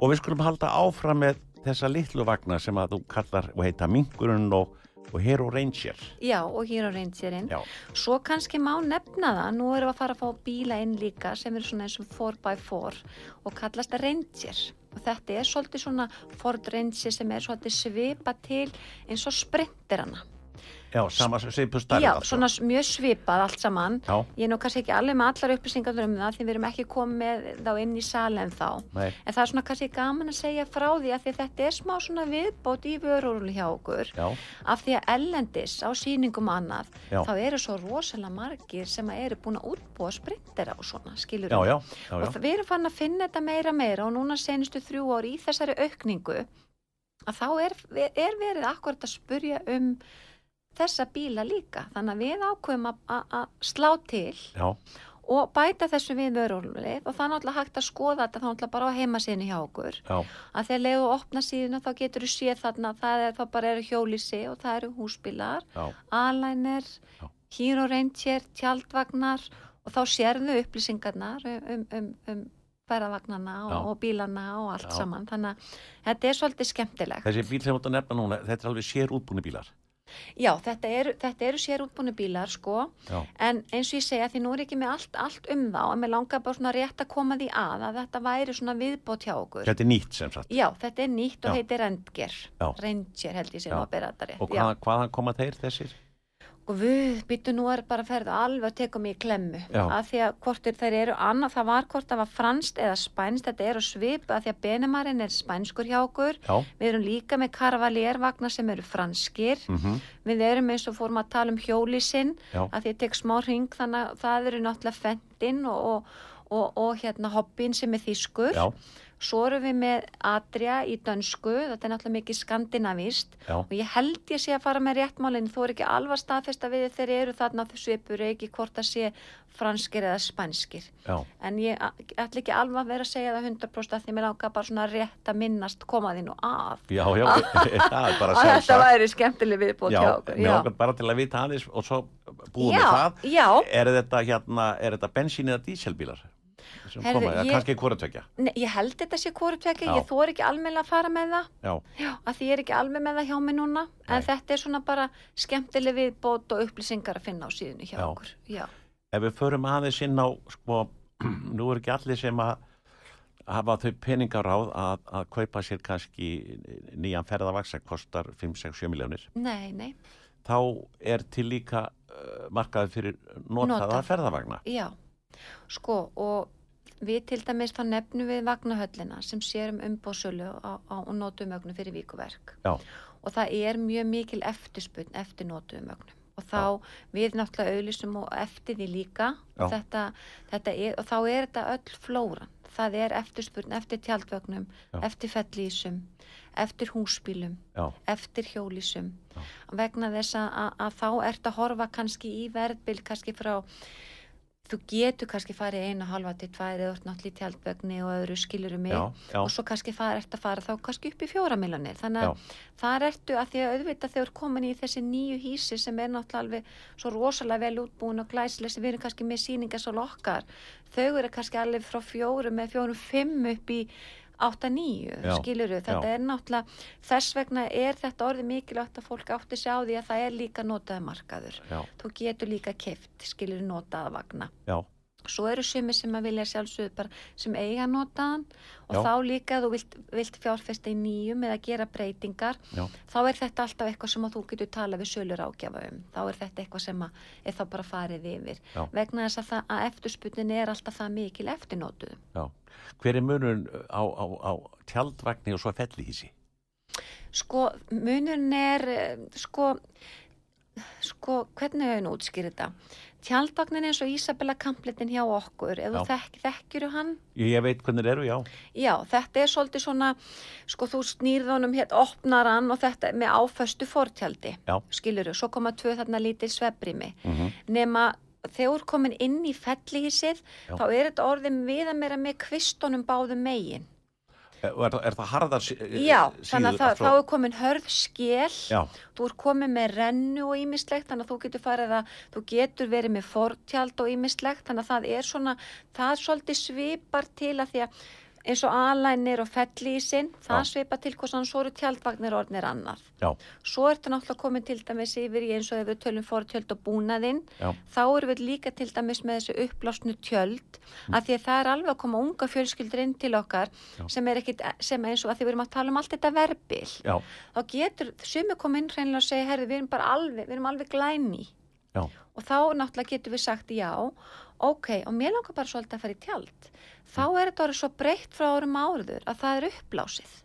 B: og við skulum halda áfram með þessa litlu vagna sem að þú kallar og heita Mingurinn og, og Hero Ranger.
C: Já, og hér á reyndsérinn.
B: Já,
C: Svo kannski má nefna það, nú erum við að fara að fá bíla inn líka sem eru svona eins og 4x4 og kallast Ranger. Og þetta er svolítið svona Ford Ranger sem er svolítið svipa til eins og sprinterana.
B: Já sama svipu starf.
C: Já, svona s- mjög svipað allt saman.
B: Já,
C: Ég er nú kannski ekki alveg með allar upplýsingar um það því við erum ekki komið þá inn í salen þá.
B: nei,
C: En það er svona kannski gaman að segja frá því að því þetta er smá svona viðbót í vörúrli hjá okkur.
B: já,
C: Af því að ellendis á sýningum og annað,
B: Já.
C: þá eru svo rosalega margir sem eru búin að útbúa sprintera og svona, skilur
B: já, já, já,
C: Og
B: já.
C: það- við erum fann að finna þetta meira meira og núna senustu þrjú ári í þessari aukningu að þá er, er verið akkurat að spurja um þessa bíla líka. Þannig að við ákveðum að- að að slá til
B: já.
C: og bæta þessu við vörúrlið og er náttúrulega hægt að skoða þetta þá náttúrulega bara á heimasíðinu hjá okkur
B: Já,
C: að þegar leiðu að opna síðuna þá getur þú séð þarna að það er þá bara eru hjólísi og það eru húsbílar, alænir, ranger, tjaldvagnar og þá sérðu upplýsingarnar um, um, um, um ferðavagnana og, og bílana og allt
B: Já.
C: saman þannig að þetta er svolítið skemmtilegt.
B: þessi bíl sem þú að nefna núna, þetta er alveg sér útbúni bílar.
C: Já, þetta eru, þetta eru sérútbúinu bílar sko
B: Já,
C: En eins og ég segja, því nú er ekki með allt, allt um þá, en mér langar bara svona rétt að koma því að að þetta væri svona viðbót hjá okkur.
B: þetta er nýtt sem sagt.
C: Já, þetta er nýtt og
B: Já.
C: heitir Rendger.
B: Já.
C: Rendger held ég sem
B: Já.
C: að bera þetta rétt.
B: Og hvaðan, hvaðan koma þeir þessir?
C: Og við byttum nú er bara að ferða alveg að teka mig í klemmu.
B: Já.
C: Að því að hvort er, þeir eru annað, það var hvort það var franskt eða spænst, þetta er á svip að því að Benemarinn er spænskur hjá okkur.
B: Já,
C: Við erum líka með Carvaliervagnar sem eru franskir.
B: mhm,
C: Við erum eins og fórum að tala um hjólísinn
B: já,
C: að því ég tek smá ring þannig að það eru náttúrulega fendin og, og, og, og hérna hobbin sem er þýskur svo erum við með Adria í dönsku þetta er náttúrulega mikið skandinavist
B: já,
C: og ég held ég sé að fara með réttmálinn þú er ekki alvað staðfesta við þeir eru þarna svipur ekki hvort að sé franskir eða spænskir.
B: Já,
C: en ég ætla ekki alveg að vera að segja það 100% að því mér langar bara svona rétt að minnast koma því nú að.
B: Já, já, það er bara
C: og þetta
B: sjálfsagt.
C: væri skemmtileg viðbót
B: Já,
C: hjá okkur
B: mér langar bara til að vita aðeins og svo búum við
C: já,
B: það.
C: já,
B: Er þetta hérna, er þetta bensín eða díselbílar? Sem
C: Heyrðu,
B: koma, eða
C: ég-
B: kannski?
C: Nei, ég held þetta sé
B: Já.
C: ég þór ekki almennilega að fara með það
B: Já,
C: Já, að því ég er ekki alveg með það hjá mig núna en
B: Nei.
C: þetta er svona bara skemmtileg viðbót og upplýsingar að finna á síðunni hjá
B: Já.
C: okkur Já,
B: ef við förum aðeins inn á, sko, nú er ekki allir sem að hafa þau peningar á að, að kaupa sér kannski nýjan ferðavaks sem kostar 5-6-7 miljónir.
C: nei, nei,
B: Þá er til líka uh, markaði fyrir notaða
C: Notað.
B: ferðavagna.
C: já Sko, og við til dæmis þá nefnum við vagnahöllina sem sér um umbóðsölu á, á notumögnu fyrir víkuverk
B: Já,
C: og það er mjög mikil eftirspunn eftir notumögnum. Og þá við náttúrulega auðlýsum og eftir því líka.
B: Já.
C: og, þetta, þetta er, og þá er þetta öll flóran. Það er eftirspurn eftir tjaldvögnum
B: Já.
C: eftir fellísum eftir húsbílum
B: já,
C: eftir hjólísum.
B: Já.
C: vegna þess að, að, að þá ert að horfa kannski í verðbil kannski frá þú getur kannski farið einu halva til tvær eða náttúrulega í tjaldvegni og öðru skilur um mig.
B: Já, já,
C: og svo kannski fara, ert að fara þá kannski upp í fjóra miljonir þannig
B: já,
C: að þar ertu að því að auðvitað þegar komin í þessi nýju hísi sem er náttúrulega alveg svo rosalega vel útbúin og glæsileg sem við erum kannski með síningar svo lokkar þau eru kannski alveg frá fjórum með fjórum fimm upp í 8-9
B: Já,
C: skiluru, þetta
B: já.
C: er náttúrulega þess vegna er þetta orðið mikilvægt að fólk átti sig á því að það er líka notaði markaður.
B: Já,
C: þú getur líka keft skiluru notaða vagna.
B: Já,
C: svo eru sumir sem að vilja sjálfsögðu bara sem eiga notaðan og
B: Já.
C: þá líka þú vilt, vilt fjárfesta í nýjum eða gera breytingar
B: já,
C: þá er þetta alltaf eitthvað sem að þú getur tala við sölur ágjafa um þá er þetta eitthvað sem að er þá bara farið yfir
B: Já.
C: vegna þess að, það, að eftirspunnin er alltaf það mikil eftirnótuð
B: já. Hver er munun á, á, á tjaldvagni og svo fellihísi?
C: sko munurinn er eh, sko sko hvernig hefur nú útskýr þetta tjaldvagnin eins og Ísabella Kampletin hjá okkur.
B: Já.
C: þekk, þekkjuru hann?
B: Ég, ég veit hvernig þeir eru, já,
C: Já, þetta er svolítið svona, sko þú snýrð honum hérna, opnar hann og þetta með áföstu fortjaldi, skiluru, svo koma tvö þarna lítil svebrimi,
B: mm
C: nema þegar þú er komin inn í fellísið þá er þetta orðið við að meira með kvistunum báðum megin.
B: Og er, það- er það harðar sí,
C: Já,
B: síður
C: þannig að það,
B: allt
C: þá
B: frá-
C: er komin hörð skél
B: Já,
C: þú er komin með rennu og ímislegt þannig að þú getur farið að þú getur verið með fortjald og ímislegt þannig að það er svona, það svolítið svipar til að því að eins og alænir og fellísin það
B: Já.
C: svipar til hversan svo eru tjaldvagnir orðnir annar.
B: já,
C: Svo er þetta náttúrulega komin til dæmis yfir í eins og ef við tölum fortjöld og búnaðinn
B: já,
C: þá erum við líka til dæmis með þessu upplásnu tjöld
B: Mm.
C: af því að það er alveg að koma unga fjölskyldur inn til okkar sem er ekkit, sem eins og að því við erum að tala um allt þetta verbil.
B: Já,
C: þá getur sumi koma inn hreinlega og segja herri við erum bara alveg, við erum alveg glæni
B: já,
C: og þá náttúrulega getur við sagt já ok, og mér langar bara svolítið að fara í tjald þá er þetta orðið svo breytt frá árum áriður að það er uppblásið.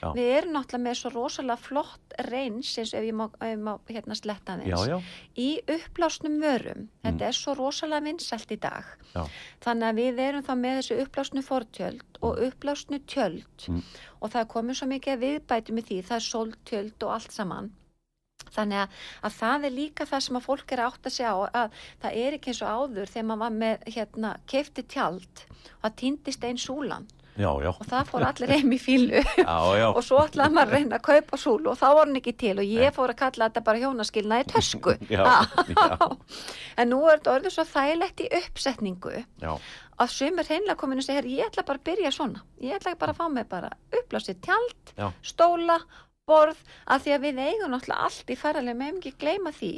B: Já.
C: við erum náttúrulega með svo rosalega flott reyns eins og ef ég má, ef ég má hérna sletta
B: já,
C: í upplásnum vörum. Þetta er svo rosalega vinsælt í dag.
B: Já,
C: þannig að við erum þá með þessu upplásnu fortjöld og upplásnu tjöld.
B: Mm.
C: og það komið svo mikið að viðbæti með því, það er sóltjöld og allt saman þannig að, að það er líka það sem að fólk er að átta sig á að það er ekki eins og áður þegar maður var með hérna, kefti tjald það týndist einn súlan.
B: Já, já,
C: og það fór allir heim í fílu
B: já,
C: og svo ætlaði maður að reyna að kaupa súlu og þá var hann ekki til og ég fór að kalla þetta bara hjónaskilna í tösku.
B: Já, já.
C: en nú er þetta orðið svo þægilegt í uppsetningu
B: já,
C: að sumir hreinlega kominu og segja "Herri, ég ætla bara að byrja svona. Ég ætla bara að fá mig bara upplásið tjald stóla, borð að því að við eigum náttúrulega allt í ferðarlega með ekki gleyma því.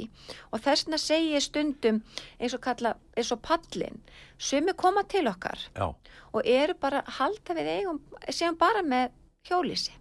C: Og þess vegna segi ég stundum eins og kalla eins og pallin sumir koma til okkar
B: já,
C: og eru bara halda við eigum séum bara með hjólísi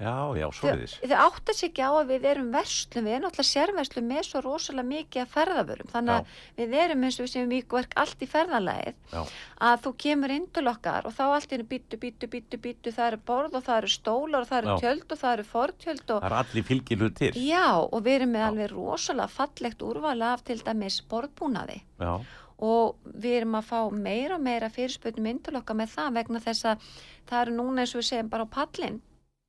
B: já, já,
C: þau,
B: svoleiðis.
C: þau átta sig ekki á að við erum verslum, við erum náttúrulega sérverslum með svo rosalega mikið að ferðavörum þannig að við erum eins og við sem víkverk allt í ferðalæðið
B: Já,
C: að þú kemur inn til okkar og þá allt í hennu býttu, býttu, býttu, býttu, það eru borð og það eru stólar og það eru
B: Já.
C: tjöld og það eru fortjöld og
B: það er allir fylgilu til.
C: já og við erum með
B: Já.
C: alveg rosalega fallegt úrvala af til dæmis borðbúnaði
B: Já,
C: og við erum að fá meira og meira fyrirspötnum inn til okkar með það vegna þess að það eru núna eins og við segjum bara á pallin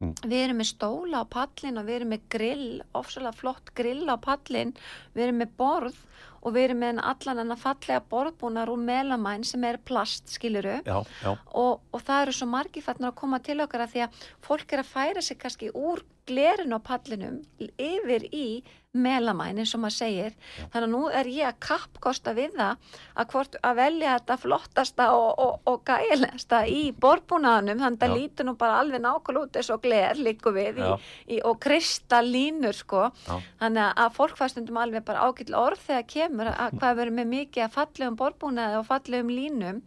B: Mm.
C: við erum með stóla á pallin og við erum með grill, ofsalega flott grill á pallin, við erum með borð og við erum með allan hann að fallega borðbúnar úr melamæn sem er plast, skiluru
B: já, já,
C: og, og það eru svo margir fatnar að koma til okkar að því að fólk er að færa sig kannski úr glerinu á pallinum yfir í melamæn eins og maður segir þannig að nú er ég að kappkosta við það að, hvort, að velja þetta flottasta og, og, og gælegasta í borðbúnaðanum þannig að
B: Já.
C: lítur nú bara alveg nákvæmlega út eins og gler líku við í,
B: Já.
C: í, og kristallínur sko
B: Já.
C: þannig að- fólk fæstundum alveg bara ágætl orð þegar kemur að hvað verður með mikið að fallegum borðbúnaði og fallegum línum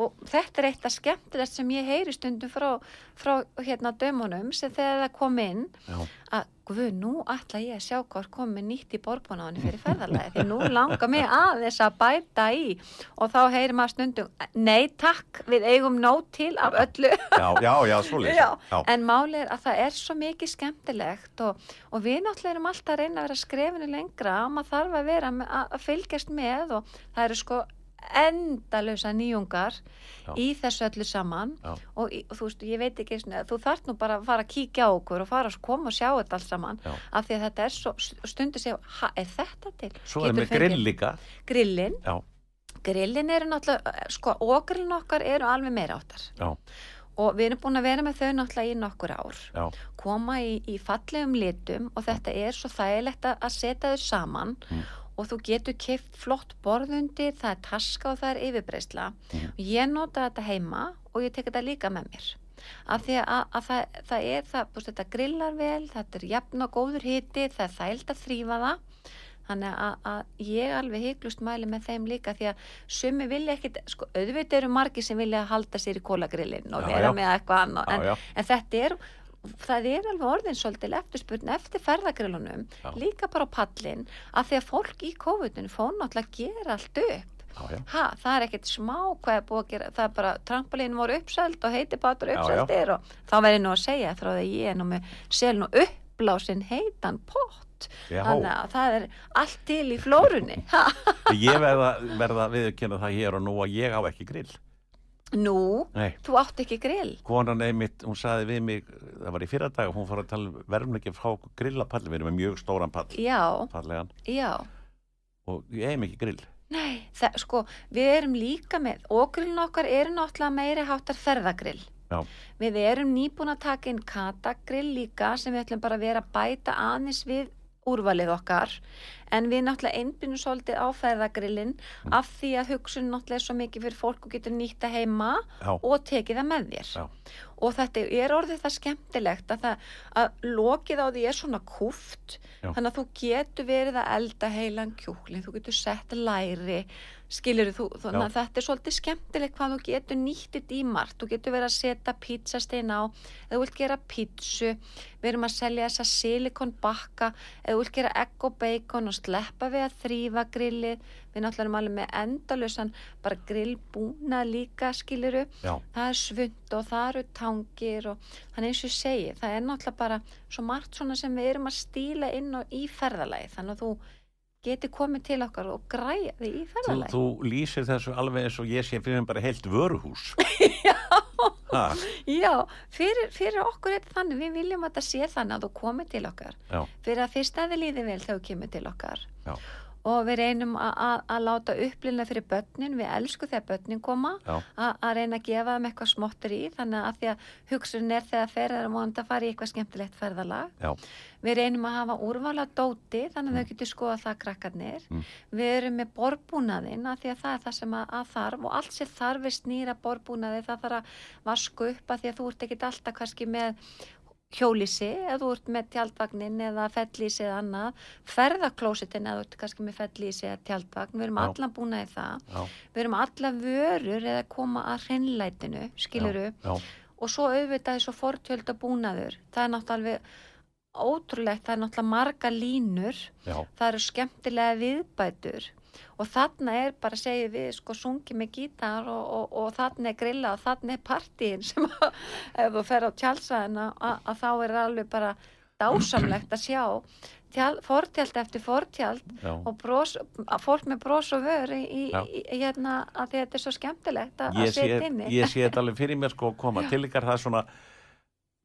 C: og þetta er eitt af skemmtilegt sem ég heyri stundum frá, frá hérna dömunum sem þegar það kom inn
B: já,
C: að guð, nú ætla ég að sjá hvað komið nýtt í borðbúnaðinu fyrir ferðarlega því nú langar mig aðeins að bæta í. Og þá heyrir maður stundum nei takk, við eigum nót til af öllu.
B: Já, já, já.
C: Já, en máli er að það er svo mikið skemmtilegt og, og við náttúrulega erum alltaf að reyna að vera skrefinu lengra og maður þarf að vera að, að fylgjast með og það eru sko endalösa nýjungar
B: Já.
C: í þessu öllu saman og, og þú veist, ég veit ekki þú þarf nú bara að fara að kíkja á okkur og fara að koma og sjá þetta allt saman
B: Já.
C: af því að þetta er svo, stundu ha, er þetta til?
B: svo er
C: Getur
B: með
C: fengið-
B: grill líka.
C: Grillin,
B: Já,
C: grillin eru náttúrulega, sko, ógrillin okkar eru alveg meira áttar og við erum búin að vera með þau náttúrulega í nokkur ár koma í, í fallegum litum og þetta er svo þægilegt að að setja þau saman
B: Mm.
C: Og þú getur kipt flott borðundir, það er taska og það er yfirbreysla
B: Mm.
C: og ég nota þetta heima og ég tek þetta líka með mér. Af því að, að það, það er það, búst, þetta grillar vel, þetta er jafn og góður hiti, það er þægilt að þrýfa það. Þannig að, að ég alveg hygglust mæli með þeim líka því að sumi vilja ekkit, sko auðvitað eru margir sem vilja halda sér í kólagrillin og vera með eitthvað annað.
B: Já,
C: en, en þetta er það er alveg orðin svolítil eftirspurn eftir ferðagrillunum,
B: Já.
C: líka bara á pallin að því að fólk í COVID-19 fór náttúrulega að gera allt upp
B: já, já,
C: ha, það er ekkert smá hvað er búið að gera það er bara, trampolín voru uppseld og heitipatur
B: Já, já.
C: og þá verður nú að segja frá því ég er nú með sel nú uppblásin heitan pott þannig að það er allt til í flórunni
B: Ég verða, verða viðurkenna það hér og nú að ég á ekki grill.
C: Nú,
B: Nei,
C: þú átt ekki grill.
B: Konan einmitt, hún saði við mig, það var í fyrra dag, hún fór að tala um verðumleiki frá grillapall, við erum með mjög stóran pall,
C: já,
B: fallegan,
C: já,
B: og ég eigum ekki grill.
C: Nei, það, sko, við erum líka með, okkurinn okkar eru náttúrulega meiri háttar ferðagrill.
B: Já.
C: Við erum nýbúin að taka inn katagrill líka sem við ætlum bara að vera að bæta aðeins við úrvalið okkar en við náttúrulega einbynum svolítið á ferðagrillin
B: Mm.
C: af því að hugsun náttúrulega er svo mikið fyrir fólk og getur nýtt að heima
B: Já.
C: og tekið það með þér
B: Já.
C: og þetta er orðið það skemmtilegt að, það, að lokið á því er svona kúft
B: Já.
C: þannig að þú getur verið að elda heilan kjúklin, þú getur sett læri skilur þú, þannig að þetta er svolítið skemmtilegt hvað þú getur nýttið í margt, þú getur verið að setja pítsastein á, eða þú vilt gera pítsu, við erum að selja þessa silikonbakka, eða þú vilt gera egg og bacon og sleppa við að þrýfa grillið, við náttúrulega erum alveg með endalösan bara grillbúna líka skiluru,
B: Já.
C: það er svund og það eru tangir og þannig eins og ég segi, það er náttúrulega bara svo margt svona sem við erum að stíla inn og í ferðalagi, þannig að þú geti komið til okkar og því í
B: Þú,
C: ferðalagi.
B: þú lýsir þessu alveg eins og ég sé fyrir mér bara heilt vöruhús. Já.
C: Já, fyrir, fyrir okkur er þetta þannig, við viljum að þetta sé þannig að þú komið til okkar.
B: Já.
C: Fyrir að fyrst að þið líði vel þegar þú kemur til okkar.
B: Já.
C: Og við reynum að- láta upplýna fyrir börnin, við elsku þegar börnin koma, að reyna að gefa þeim eitthvað smottur í, þannig að því að hugsun er þegar ferðar og vonandi að fara í eitthvað skemmtilegt ferðalag.
B: Já.
C: Við reynum að hafa úrvala dóti, þannig að þau getur skoða það krakkarnir.
B: Mm.
C: Við erum með borbúnaðinn, að því að það er það sem að, að þarf og allt sem þarf er snýra borbúnaði, það þarf að vasku upp að því að þú ert ekkit alltaf kannski með hjólísi, eða þú ert með tjaldvagnin eða fellísi eða annað, ferðaklósitin eða þú ert kannski með fellísi eða tjaldvagn, við erum
B: Já.
C: allan búin að það,
B: Já.
C: við erum alla vörur eða koma að hreinlætinu, skiluru, og svo auðvitað þessu fortjölda búnaður, það er náttúrulega ótrúlegt, það er náttúrulega marga línur,
B: Já.
C: það eru skemmtilega viðbætur og þarna er bara, segjum við, sko sungið með gítar og, og, og þarna er grilla og þarna er partíin sem að, ef þú fer á tjálsæðina að, þá er alveg bara dásamlegt að sjá tjál, fortjald eftir fortjald
B: Já.
C: og bros, fólk með bros og vör í, í,
B: Já.
C: í, hérna að þetta er svo skemmtilegt að, setja inni
B: ég sé þetta alveg fyrir mér sko að koma til ykkar það er svona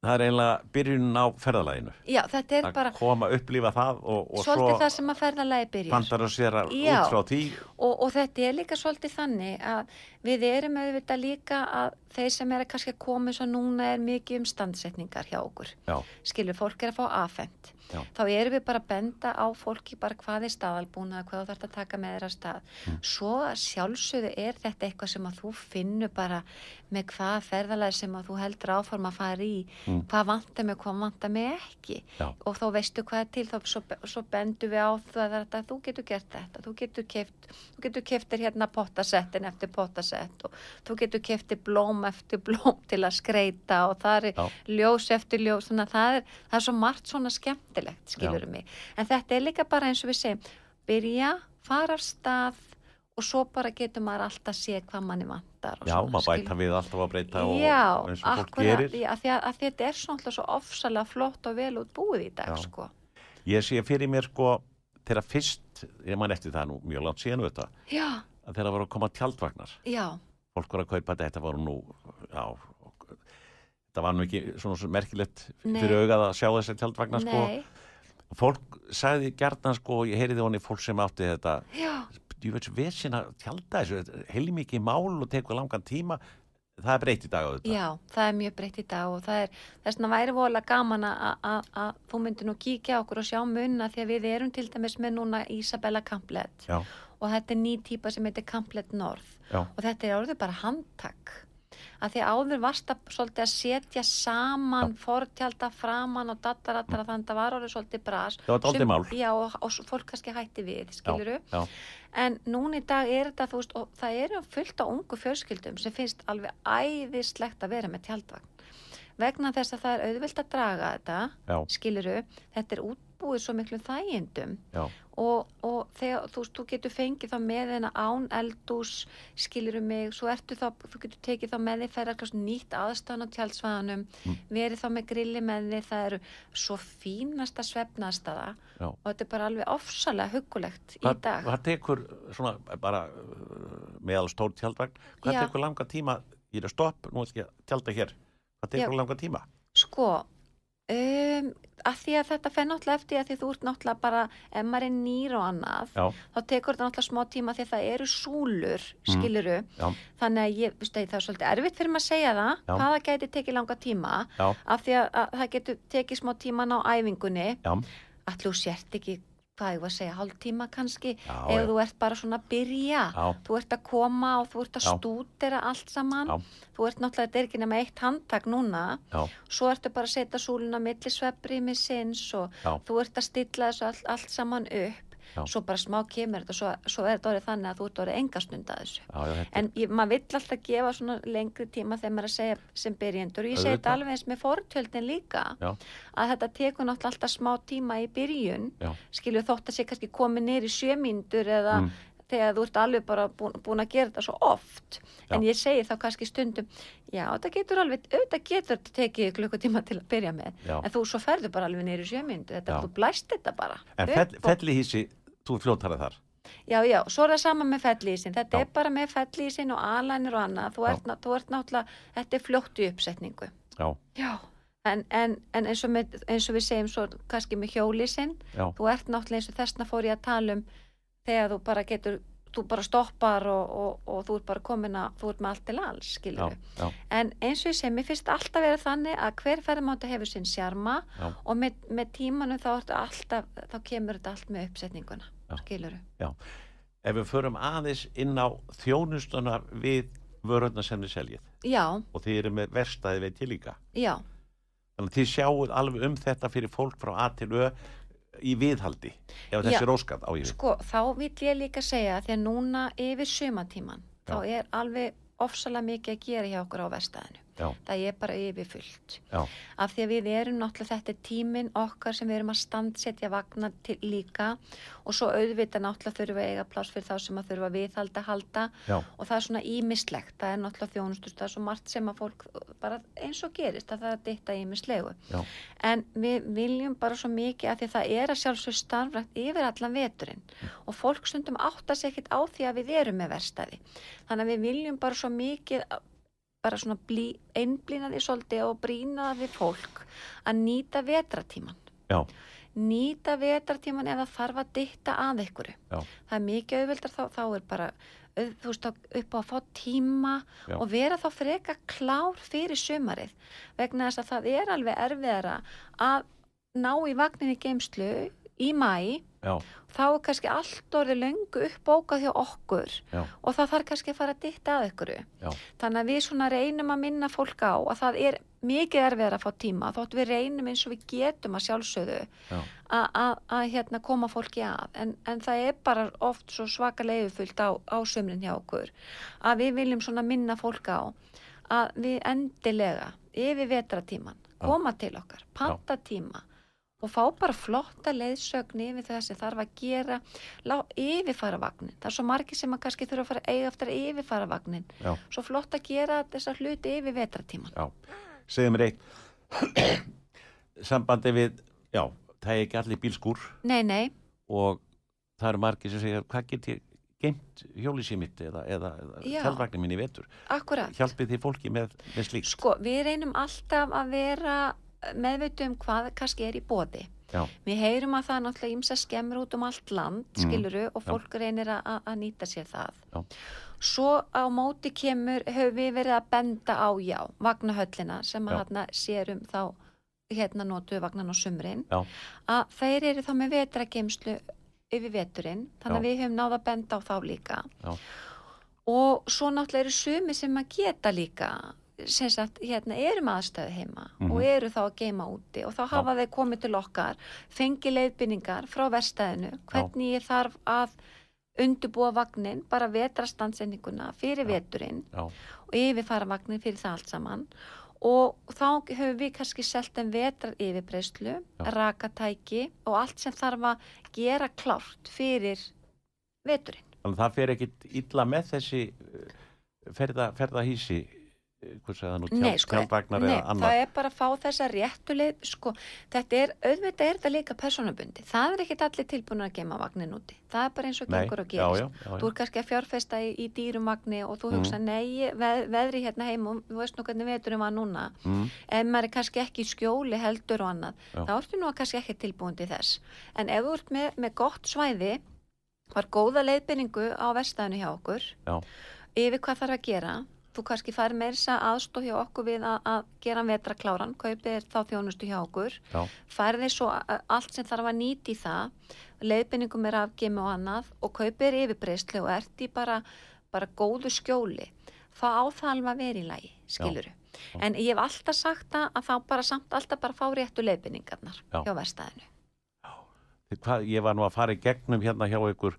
B: það er eiginlega byrjunin á ferðalæginu
C: Já, þetta er
B: að
C: bara
B: koma, upplifa það og, og
C: svolítið
B: svo
C: það sem að ferðalagi byrjar.
B: pandar að sér
C: Já.
B: út frá því.
C: Og, og þetta er líka svolítið þannig að við erum auðvitað líka að þeir sem er að kannski að koma svo núna er mikið um standsetningar hjá okkur.
B: Já.
C: skilur, fólk er að fá afhent
B: Já.
C: þá erum við bara að benda á fólki bara hvað er staðalbúna, hvað þarf að taka með að stað
B: Mm.
C: svo sjálfsögðu er þetta eitthvað sem að þú finnur bara með hvað ferðalega sem að þú heldur áforma að fara í
B: Mm.
C: hvað vantar mig, hvað vantar mig ekki
B: Já.
C: og þá veistu hvað er til þá svo, svo bendum við á það að þetta, þú getur gert þetta, þú getur keft þú getur keftir hérna pottasettin eftir pottasett og þú getur keftir blóm eftir blóm til að skreita og það er ljós eftir ljós þannig að það er, það er svo margt svona skemmtilegt skilur mig, en þetta er líka bara eins og við segjum, byrja fara af stað og svo bara getur maður alltaf sé hvað manni vantar
B: Já,
C: svona,
B: maður bæta við alltaf að breyta og,
C: Já,
B: og eins og fólk
C: akkurat,
B: gerir.
C: já, því að, að þetta er svona alltaf svo ofsalega flott og vel út búið í dag,
B: Já.
C: sko.
B: Ég sé fyrir mér sko þegar fyrst, ég man eftir það nú mjög langt síðan þetta, að þegar voru að koma tjaldvagnar.
C: Já,
B: fólk voru að kaupa þetta, þetta voru nú já, þetta var nú ekki svona svo merkilegt fyrir augað að sjá þessi tjaldvagnar sko. Fólk sagði gjarnan sko, ég heyriði honni fólk sem átti þetta. Ég veit svo vesin að tjalda þessu heil mikið mál og tekur langan tíma. Það er breytt í dag á þetta.
C: Já, það er mjög breytt í dag og það er, þess vegna væri vola gaman að- þú myndir nú kíkja okkur og sjá munna því að við erum til dæmis með núna Isabella Kamplet
B: Já,
C: og þetta er ný típa sem heitir Kamplet North.
B: Já,
C: og þetta er orðið bara handtak að því áður varst að svolítið að setja saman fortjalda framan og dattarattara þannig að það var orðið svolítið bras
B: Það var
C: Sum-
B: mál.
C: já og, og fólk kannski hætti við skiluru
B: já,
C: en núna í dag er þetta þú veist og það eru fullt á ungu fjölskyldum sem finnst alveg æðislegt að vera með tjaldvagn. Vegna þess að það er auðvilt að draga þetta
B: já,
C: skiluru, þetta er útbúið svo miklu þægindum
B: já,
C: og, og þegar þú, þú getur fengið þá með hennar án eldús skiluru mig, svo ertu þá þú getur tekið þá með þig ferðar nýtt aðstæðan á tjaldsvæðanum,
B: Mm.
C: verið þá með grilli með þig, það eru svo fínasta svefnastaða
B: já.
C: og þetta er bara alveg ofsalega huggulegt í dag
B: hvað tekur svona bara uh, meðal stór tjaldvagn hvað
C: Já.
B: tekur langa tíma ég er að stopp, nú ætlum ég að tjalda hér hvað tekur
C: Já.
B: langa tíma?
C: sko, Um, að því að þetta fenn náttúrulega eftir að því að þú ert náttúrulega bara, ef maður er nýr og annað,
B: Já,
C: þá tekur þetta náttúrulega smá tíma því að það eru súlur,
B: Mm.
C: skiluru,
B: já,
C: þannig að ég, veistu, það er svolítið erfitt fyrir maður að segja það,
B: Já.
C: hvað það gæti tekið langa tíma,
B: já,
C: af því að, að það getur tekið smá tíman á æfingunni, þú sért ekki, hvað ég var að segja, hálf tíma kannski,
B: Já,
C: ef
B: já.
C: þú ert bara svona að byrja,
B: Já.
C: þú ert að koma og þú ert að
B: Já.
C: stúdera allt saman, þú ert náttúrulega, þetta er ekki nema eitt handtak núna, svo ertu bara að setja súluna milli sveppri með sinns og þú ert að stilla þessu all, allt saman upp
B: Já.
C: svo bara smá kemur þetta svo, svo er þetta orðið þannig að þú ert orðið engastund að þessu.
B: Já, já,
C: en ég, maður vill alltaf gefa svona lengri tíma þegar maður er að segja sem byrjendur. Og ég segi þetta alveg eins með fortjöldin líka að þetta tekur náttúrulega alltaf smá tíma í byrjun. Skilju þótt að sé kannski komið í sjömyndur eða
B: Mm.
C: Þegar þú ert alveg bara búin, búin að gera þetta svo oft. En
B: Já.
C: ég segi þá kannski stundum já, þetta getur alveg, auðvitað getur þetta tekið klukkutíma til að byrja með
B: Já.
C: en þú svo ferðu bara alveg nýr í sjömyndur þetta, þú blæst þetta bara
B: en fell, fellihísi, þú er fljótarið þar.
C: já, já, svo er það sama með fellísin þetta
B: Já.
C: er bara með fellísin og alænir og annað. Þú ert, þú ert náttúrulega, þetta er fljótt í uppsetningu.
B: Já,
C: já. En, en, en eins, og með, eins og við segjum svo kannski með hjólísinn þú ert náttúrulega eins og þessna fór ég að tala um þegar þú bara getur þú bara stoppar og, og, og þú ert bara komin að þú ert með allt til alls,
B: já, já,
C: en eins og ég segi, mér finnst alltaf verið þannig að hver ferðamáta hefur sinn sjarma
B: Já.
C: og með, með tímanum þá, alltaf, þá kemur þetta allt með uppsetninguna
B: Já.
C: skilur
B: já. Ef við förum aðeins inn á þjónustunar við vörðuna sem þið seljið
C: já,
B: og þið eru með verstaði veit ég líka.
C: já,
B: Þannig að þið sjáuð alveg um þetta fyrir fólk frá A til Ö í viðhaldi ef þessi er óskat á ég
C: sko, þá vil ég líka segja því að núna yfir sumatíman þá er alveg ofsalega mikið að gera hjá okkur á verstaðinu
B: Já,
C: það er bara yfir fullt
B: já,
C: af því að við erum náttúrulega þetta er tíminn okkar sem við erum að standsetja vagnar til líka. Og svo auðvitað náttúrulega þurfum við að eiga pláss fyrir þá sem að þurfa viðhalda halda.
B: Já,
C: og það er svona ímislegt, það er náttúrulega þjónustust það er svo margt sem að fólk bara eins og gerist að það er að ditta ímislegu en við viljum bara svo mikið að því að það er að sjálfsög starfrækt yfir allan veturinn. Og fólk stundum átta sig ekkit á því að við erum með verstaði þannig að við viljum bara svo mikið bara svona einblýna því svolítið og brýna við fólk að nýta vetratíman
B: já,
C: nýta vetratíman ef það þarf að ditta að ykkur
B: Já.
C: það er mikið auðveldar þá, þá er bara þú veist, upp á að fá tíma
B: Já.
C: og vera þá freka klár fyrir sumarið vegna þess að það er alveg erfiðara að ná í vagninni geimslu í mæ
B: já,
C: þá er kannski allt orðið löngu uppbókað hjá okkur
B: Já.
C: og það þarf kannski að fara að ditta að ykkur.
B: Já.
C: þannig að við svona reynum að minna fólk á að það er mikið erfiðar að fá tíma þótt við reynum eins og við getum að sjálfsögðu
B: já,
C: að- hérna, koma fólki að. En, en það er bara oft svo svaka leifufullt á, á sömrin hjá okkur að við viljum svona minna fólk á að við endilega yfir vetratíman koma til okkar, panta tíma og fá bara flotta leiðsögn yfir það sem þarf að gera. Yfirfara vagnin, það er svo margir sem að kannski þurfa að fara eiga eftir að yfirfara vagnin
B: já,
C: svo flott að gera þessar hluti yfir vetratíman
B: já. Segðu mér eitt, sambandi við, já, það er ekki allir bílskúr.
C: Nei, nei,
B: og það eru margir sem segja, hvað get ég geimt hjólísið mitt eða, eða, mín í vetur?
C: akkurat
B: Hjálpið þið fólki með, með slíkt?
C: Sko, við reynum alltaf að vera meðveitu um hvað kannski er í bóði.
B: Já,
C: Við heyrum að það náttúrulega ímsa skemmur út um allt land,
B: Mm,
C: skiluru, og
B: já.
C: fólk reynir að, nýta sér það.
B: Já.
C: Svo á móti kemur, höfum við verið að benda á, já, vagnahöllina sem að
B: Já.
C: hérna sérum þá, hérna notu vagnan á sumrin,
B: já,
C: að þeir eru þá með vetrageimslu yfir veturinn, þannig að
B: Já.
C: við höfum náða að benda á þá líka.
B: Já.
C: Og svo náttúrulega eru sumi sem að geta líka, sagt, hérna, eru með aðstöðu heima
B: Mhm.
C: og eru þá að geima úti og þá hafa þeir komið til okkar, fengi leiðbynningar frá verstaðinu, hvernig ég þarf að undubúa vagnin, bara vetrastandsendinguna fyrir
B: Já.
C: veturinn
B: já,
C: og yfirfara vagnin fyrir það allt saman og þá höfum við kannski selt en vetrar yfirbreyslu,
B: Já.
C: rakatæki og allt sem þarf að gera klárt fyrir veturinn.
B: þannig að það fer ekkit illa með þessi uh, ferða, nú,
C: Nei,
B: tjald,
C: sko, nei, það er bara að fá þessa réttuleið, sko, þetta er, auðvitað er þetta líka personabundi. Það er ekkit allir tilbúin að geima vagnin úti. Það er bara eins og
B: Nei,
C: gengur og gerist.
B: já, já, já.
C: Þú er kannski að fjárfesta í, í dýrum vagni og þú
B: Mm.
C: hugsa, nei, veð, veðri hérna heim og þú veist nú hvernig veturum var núna.
B: Mm,
C: Ef maður er kannski ekki í skjóli heldur og annað, þá ertu nú kannski ekki tilbúin til þess. En ef þú ert með, með gott svæði, var góða leiðbyrningu á verstaðinu hjá okkur,
B: já,
C: yfir hvað þarf að gera þú kannski fær meirsa aðstóð hjá okkur við að, að gera vetrakláran kaupir þá þjónustu hjá okkur.
B: Já,
C: færði svo allt sem þarf að nýti það leiðbenningum er afgemi og annað og kaupir yfirbreyslu og ert í bara, bara góðu skjóli. Þá á það alveg að vera í lagi skiluru en ég hef alltaf sagt það að þá bara samt alltaf bara fá réttu leiðbenningarnar
B: Já.
C: hjá verstaðinu
B: Þið Hvað, ég var nú að fara í gegnum hérna hjá ykkur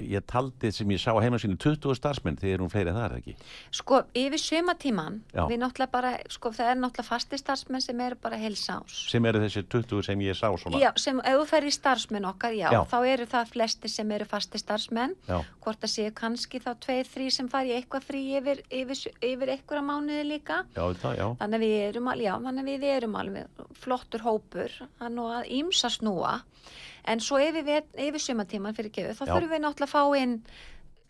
B: ég taldi sem ég sá á heimasínu 20 starfsmenn þegar hún fleiri það er ekki
C: Sko, yfir sumatíman,
B: Já.
C: við náttúrulega bara, sko, það er náttúrulega fasti starfsmenn sem eru bara heilsás.
B: sem eru þessi 20 sem ég sá svona
C: Já, sem í starfsmenn okkar, já,
B: Já.
C: þá eru það flesti sem eru fasti starfsmenn,
B: Já,
C: hvort að séu kannski þá tveir, þrý sem fari eitthvað frí yfir, yfir, yfir eitthvað mánuði líka.
B: já, það, já,
C: Þannig að við erum, al- já, þannig að við erum alveg flottur hópur, þannig að ímsa snúa, en svo yfir, vet- yfir sumatíman fyrir gefu, þá þurfum við náttúrulega að fá inn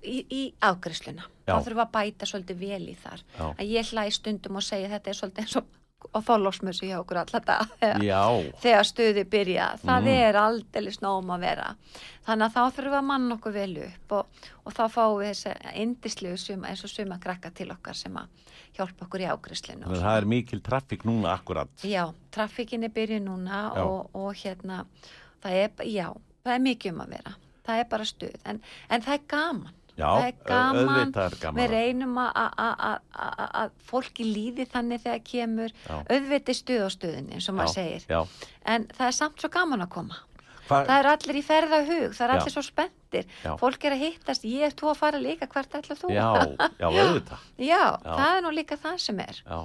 C: í, í afgriðsluna. Þá þurfum við að bæta svolítið vel í þar.
B: já,
C: Að ég hlæ stundum og segja þetta er svolítið eins og á þorlóksmössu hjá okkur alltaf þegar- þegar stuði byrja, það
B: Mm.
C: er aldeilis nóg um að vera. Þannig að þá þurfum við að manna okkur vel upp og, og þá fáum við þessi indislegu suma eins og suma krakka til okkar sem að hjálpa okkur í ágriðslinu
B: það er mikil traffík núna akkurat.
C: Já, traffikinni byrju núna og, og hérna það er, já, það er mikið um að vera. Það er bara stuð, en, en það er gaman.
B: Já,
C: það er gaman,
B: er gaman.
C: Við reynum að- fólki líði þannig þegar kemur.
B: Já.
C: auðviti stuð á stuðinni, eins og maður segir.
B: Já,
C: en það er samt svo gaman að koma.
B: Hva,
C: það er allir í ferða hug, það er allir svo spenntir.
B: Já.
C: fólk er að hittast, ég er þú að fara líka hvert ætla þú?
B: já, já,
C: Já,
B: Já.
C: það er nú líka það sem er.
B: Já,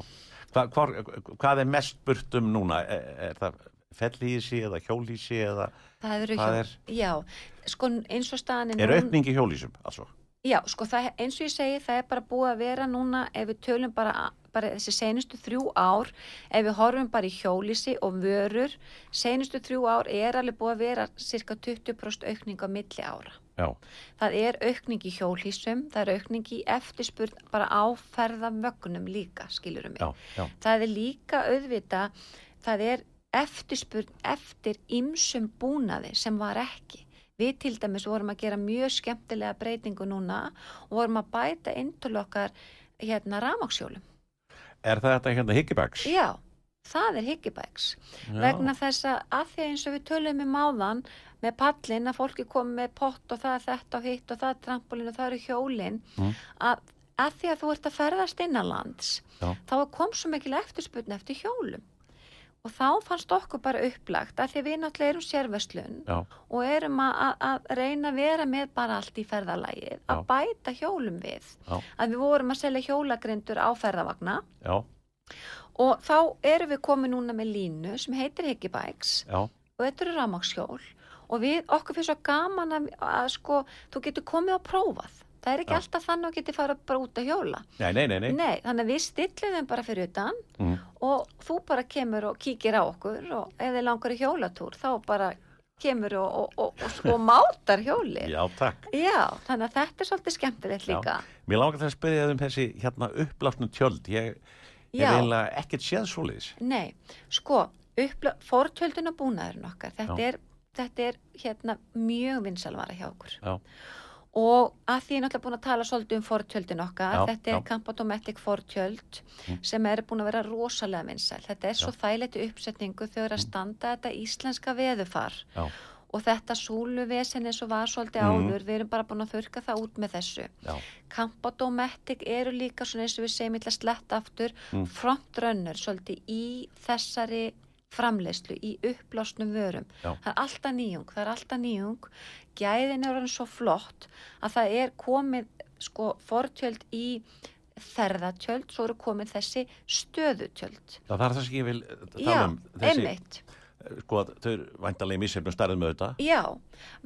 B: Hva, hvar, hvað er mest burt um núna? Er, er það fellísi eða hjólísi eða
C: það hjól,
B: er?
C: já, sko eins og staðan
B: er
C: núna-
B: aukning í hjólísum? Altså?
C: Já, sko það, eins og ég segi, það er bara búið að vera núna ef við tölum bara, bara þessi senustu þrjú ár, ef við horfum bara í hjólísi og vörur, senustu þrjú ár er alveg búið að vera cirka 20% aukning á milli ára.
B: Já,
C: Það er aukning í hjólhísum, það er aukning í eftirspurn bara áferða mögnum líka, skilurum mig.
B: já, já,
C: Það er líka auðvita, það er eftirspurn eftir ymsum búnaði sem var ekki. Við til dæmis vorum að gera mjög skemmtilega breytingu núna og vorum að bæta inn til okkar hérna ramaksjólum.
B: Er það þetta hérna higgybags?
C: Já, það er higgibæks. Vegna þess að að því eins og við tölum um áðan með pallin að fólki komi með pott og það er þetta og hitt og það er trampolín og það eru hjólin
B: Mm.
C: að, að því að þú ert að ferðast innanlands
B: Já.
C: þá kom svo mikil eftirspurn eftir hjólum og þá fannst okkur bara upplagt að því við náttúrulega erum sérverslun
B: Já,
C: og erum að, að, reyna að vera með bara allt í ferðalagið að bæta hjólum við.
B: Já,
C: að við vorum að selja hjólagrindur á ferðavagna.
B: Já,
C: og þá erum við komið núna með línu sem heitir Higgibikes
B: já,
C: og þetta eru rafmagnshjól. Og við okkur fyrir svo gaman að, að sko, þú getur komið og prófað það er ekki
B: Já.
C: alltaf þannig að getur fara bara út að hjóla
B: nei, nei, nei, nei.
C: þannig að við stillum þeim bara fyrir utan
B: Mm.
C: og þú bara kemur og kíkir á okkur og ef þið langar í hjólatúr þá bara kemur og, og, og, og, og mátar hjóli
B: Já, takk.
C: Já, þannig að þetta er svolítið skemmtilegt
B: Já.
C: líka
B: Mér langar það að spyrja þið um þessi hérna uppláttnu tjöld. Ég er
C: Já.
B: eiginlega ekkert séð svoleiðis.
C: Nei, sko, uppla, fortjöldin og búnaðurinn okkar, þetta
B: Já.
C: er, þetta er hérna mjög vinsalvara hjá okkur.
B: Já,
C: Og að því ég er náttúrulega búin að tala svolítið um fortjöldin okkar,
B: Já,
C: þetta er
B: já.
C: Campatomatic fortjöld
B: Mm.
C: sem er búin að vera rosalega vinsæl. Þetta er svo þægilegt í uppsetningu þegar er að standa þetta íslenska veðufar
B: já,
C: og þetta súluvesen eins og var svolítið
B: Mm.
C: áður, við erum bara búin að þurka það út með þessu.
B: já,
C: Campatomatic eru líka svona eins og við segjum illa slett aftur
B: Mm.
C: frontrunner svolítið í þessari framleiðslu í uppblásnum vörum.
B: Já.
C: Það er alltaf nýjung, það er alltaf nýjung. Gæðin er hann svo flott að það er komið sko fortjöld í ferðatjöld, svo eru komið þessi stöðutjöld.
B: það er það sem ég vil tala
C: Já,
B: um. Þessi,
C: einmitt.
B: Sko að þau væntanlega misefnum starfið með þetta
C: Já,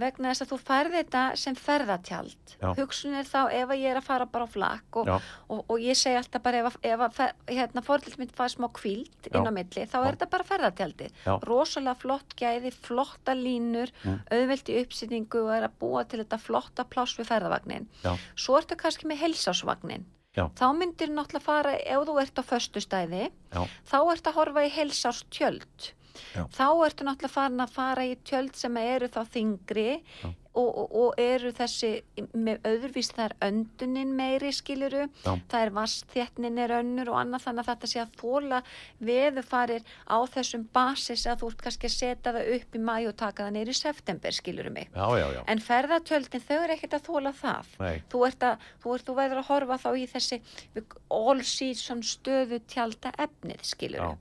C: vegna þess að þú færði þetta sem ferðatjald.
B: Já.
C: Hugsun er þá ef að ég er að fara bara á flakk og, og, og ég segi alltaf bara ef að, ef að hérna, fórhald mitt fær smá kvíld inn á milli, þá
B: Já.
C: er þetta bara ferðatjaldið.
B: Já.
C: Rosalega flott gæði, flotta línur,
B: Mm.
C: auðvelt í uppsýtingu og er að búa til þetta flotta pláss við ferðavagnin.
B: Já.
C: Svo ertu kannski með helsásvagnin.
B: Já.
C: Þá myndir náttúrulega fara, ef þú ert á föstu stæði,
B: Já.
C: þá ertu að horfa í helsárstjöld.
B: Já.
C: Þá ertu náttúrulega farin að fara í tjöld sem eru þá þingri
B: Já.
C: Og, og, og eru þessi með öðruvís það er öndunin meiri skiluru,
B: Já.
C: það er vastþétnin er önnur og annað þannig að þetta sé að þóla veðufarir á þessum basis að þú ert kannski að setja það upp í mæ og taka það neyri september skiluru mig.
B: Já, já, já,
C: En ferðatjöldin þau eru ekkert að þóla það.
B: nei,
C: Þú, ert að, þú, ert, þú verður að horfa þá í þessi all season stöðu tjálta efnið, skilur
B: Já.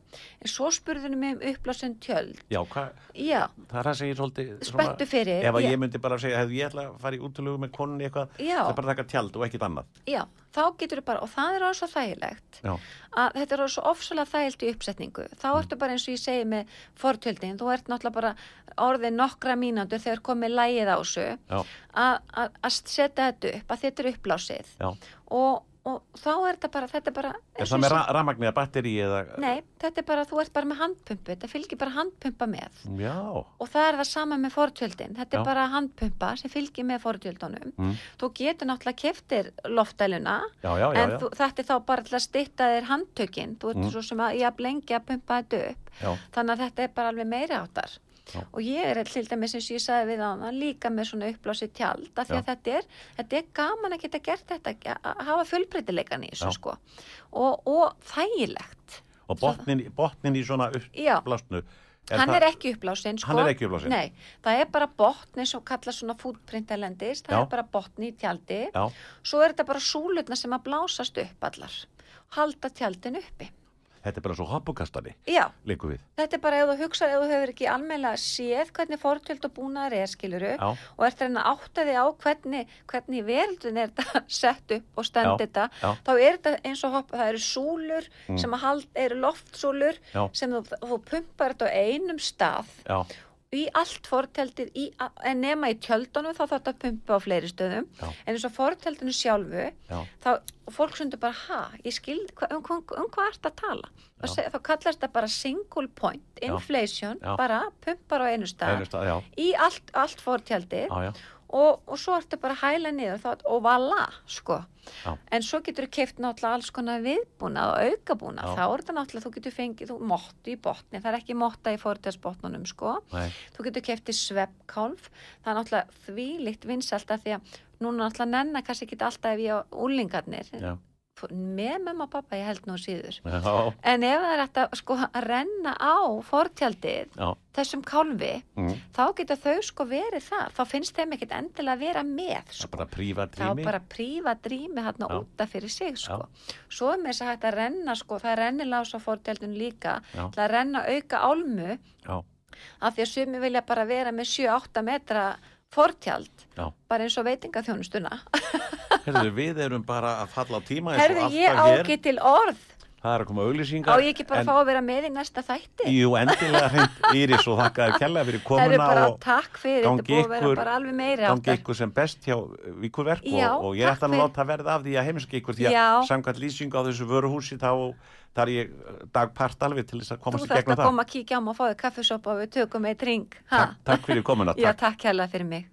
C: En svo spurðunum mig um upplásun tjöld.
B: já, hvað,
C: Já,
B: það er það sem ég svolítið
C: spettu fyrir.
B: ef að ég myndi bara segja, hefði ég ætla að fara í útlögu með konunni eitthvað, það er bara að taka tjald og ekkit annað.
C: Já, þá getur þú bara, og það er alveg svo þægilegt,
B: Já,
C: að þetta er alveg svo ofsalega þægilt í uppsetningu. Þá
B: Mm.
C: ertu bara eins og ég segi með fortjöldin, þú ert náttúrulega bara orðið nokkra mínútur þegar komið lægið á þessu, að að- að setja þetta upp, að þetta er upplásið.
B: já.
C: Og, og þá er þetta bara, þetta er bara...
B: Er það með
C: ég
B: ra rafmagni eða batteri eða
C: Nei, þetta er bara, þú ert bara með handpumpu, þetta fylgir bara handpumpa með.
B: Já,
C: Og það er það sama með fortjöldin, þetta
B: Já.
C: er bara handpumpa sem fylgir með fortjöldunum.
B: Mm.
C: Þú getur náttúrulega keftir loftæluna, en þú, þetta er þá bara til að stytta þér handtökin, þú ert
B: Mm.
C: svo sem að ég að blengja að pumpa þetta upp. Þannig að þetta er bara alveg meiri áttar.
B: Já.
C: Og ég er til dæmis eins og ég sagði við á það líka með svona uppblásið tjald af því að þetta er, þetta er gaman að geta gert þetta, að hafa fjölbreytileikan í þessu sko. Og, og þægilegt.
B: Og botnin, botnin í svona uppblásnu
C: hann
B: það,
C: er ekki uppblásin sko.
B: Hann er ekki uppblásinn?
C: Nei, það er bara botn eins og kalla svona footprint elendis, það
B: Já.
C: er bara botn í tjaldi
B: Já,
C: svo er þetta bara súlutna sem að blásast upp allar halda tjaldin uppi
B: þetta er bara svo hoppukastari
C: Já,
B: Líku við.
C: Þetta er bara ef þú hugsar, ef þú hefur ekki almennilega séð hvernig fortjöld og búnaðar er skiluru og ert reyna að átta þig á hvernig, hvernig verðun er þetta sett upp og stend
B: Já,
C: þetta þá er þetta eins og hopp, það eru súlur
B: Mm.
C: sem að hald, eru loftsúlur
B: Já.
C: sem þú, þú pumpar þetta á einum stað
B: já,
C: í allt fortjaldið í, en nema í tjöldunum þá þarf þetta að pumpa á fleiri stöðum.
B: Já.
C: en eins og fortjaldinu sjálfu
B: já,
C: þá og fólk sundur bara ha, ég skil hva, um, um, um hvað ert að tala? Seg, þá kallast þetta bara single point inflation,
B: Já.
C: bara pumpar á einu stað
B: einu stað,
C: í allt, allt fortjaldið
B: já, já,
C: og, og svo ertu bara að hæla niður þá, og vala, sko.
B: Já.
C: en svo getur þú keift náttúrulega alls konar viðbúnað og aukabúnað,
B: Já.
C: þá er þetta náttúrulega þú getur fengið, þú mottu í botni. Það er ekki motta í fortjaldsbotnunum, sko.
B: Nei,
C: þú getur keiftið sveppkálf það er náttúrulega þvílitt vinsalt að því að núna náttúrulega nennar kannski ekki alltaf ég á úlingarnir
B: já,
C: með mamma og pappa ég held nú síður.
B: Já,
C: en ef það er að sko að renna á fortjaldið
B: já,
C: þessum kálfi
B: mm.
C: þá getur þau sko verið þar þá finnst þeim ekkit endilega að vera með
B: það er
C: sko. þá bara prífa drými hérna
B: Já.
C: útaf fyrir sig sko. svo er með þess að hægt að renna sko, það er rennilás á fortjaldun líka.
B: Já.
C: til að renna auka álmu.
B: Já,
C: af því að sumi vilja bara vera með 7-8 metra fortjald
B: já,
C: bara eins og veitingaþjónustuna
B: Herðu, við erum bara að falla á tíma
C: herðu ég á ekki til orð.
B: Það er að koma
C: á
B: auglýsingar
C: ég ekki bara
B: en-
C: að fá að vera með í næsta þætti?
B: Jú, endilega hreint Íris og þakka þér kella fyrir komuna
C: bara
B: og
C: takk
B: gangi
C: að
B: ykkur-
C: bara alveg meiri
B: gangi ykkur sem best hjá Víkurverk
C: Já,
B: og, og ég
C: takk
B: ætla að láta verða af því að heimska ykkur því að samkvæmt lýsingu á þessu vöruhúsi þá þar ég eh, dagpart alveg til þess að
C: þú
B: komast í gegnum
C: að
B: það.
C: koma að kíkja á mig og fá þig kaffisopa og við tökum eitt ring
B: takk, takk fyrir komuna
C: já,
B: takk.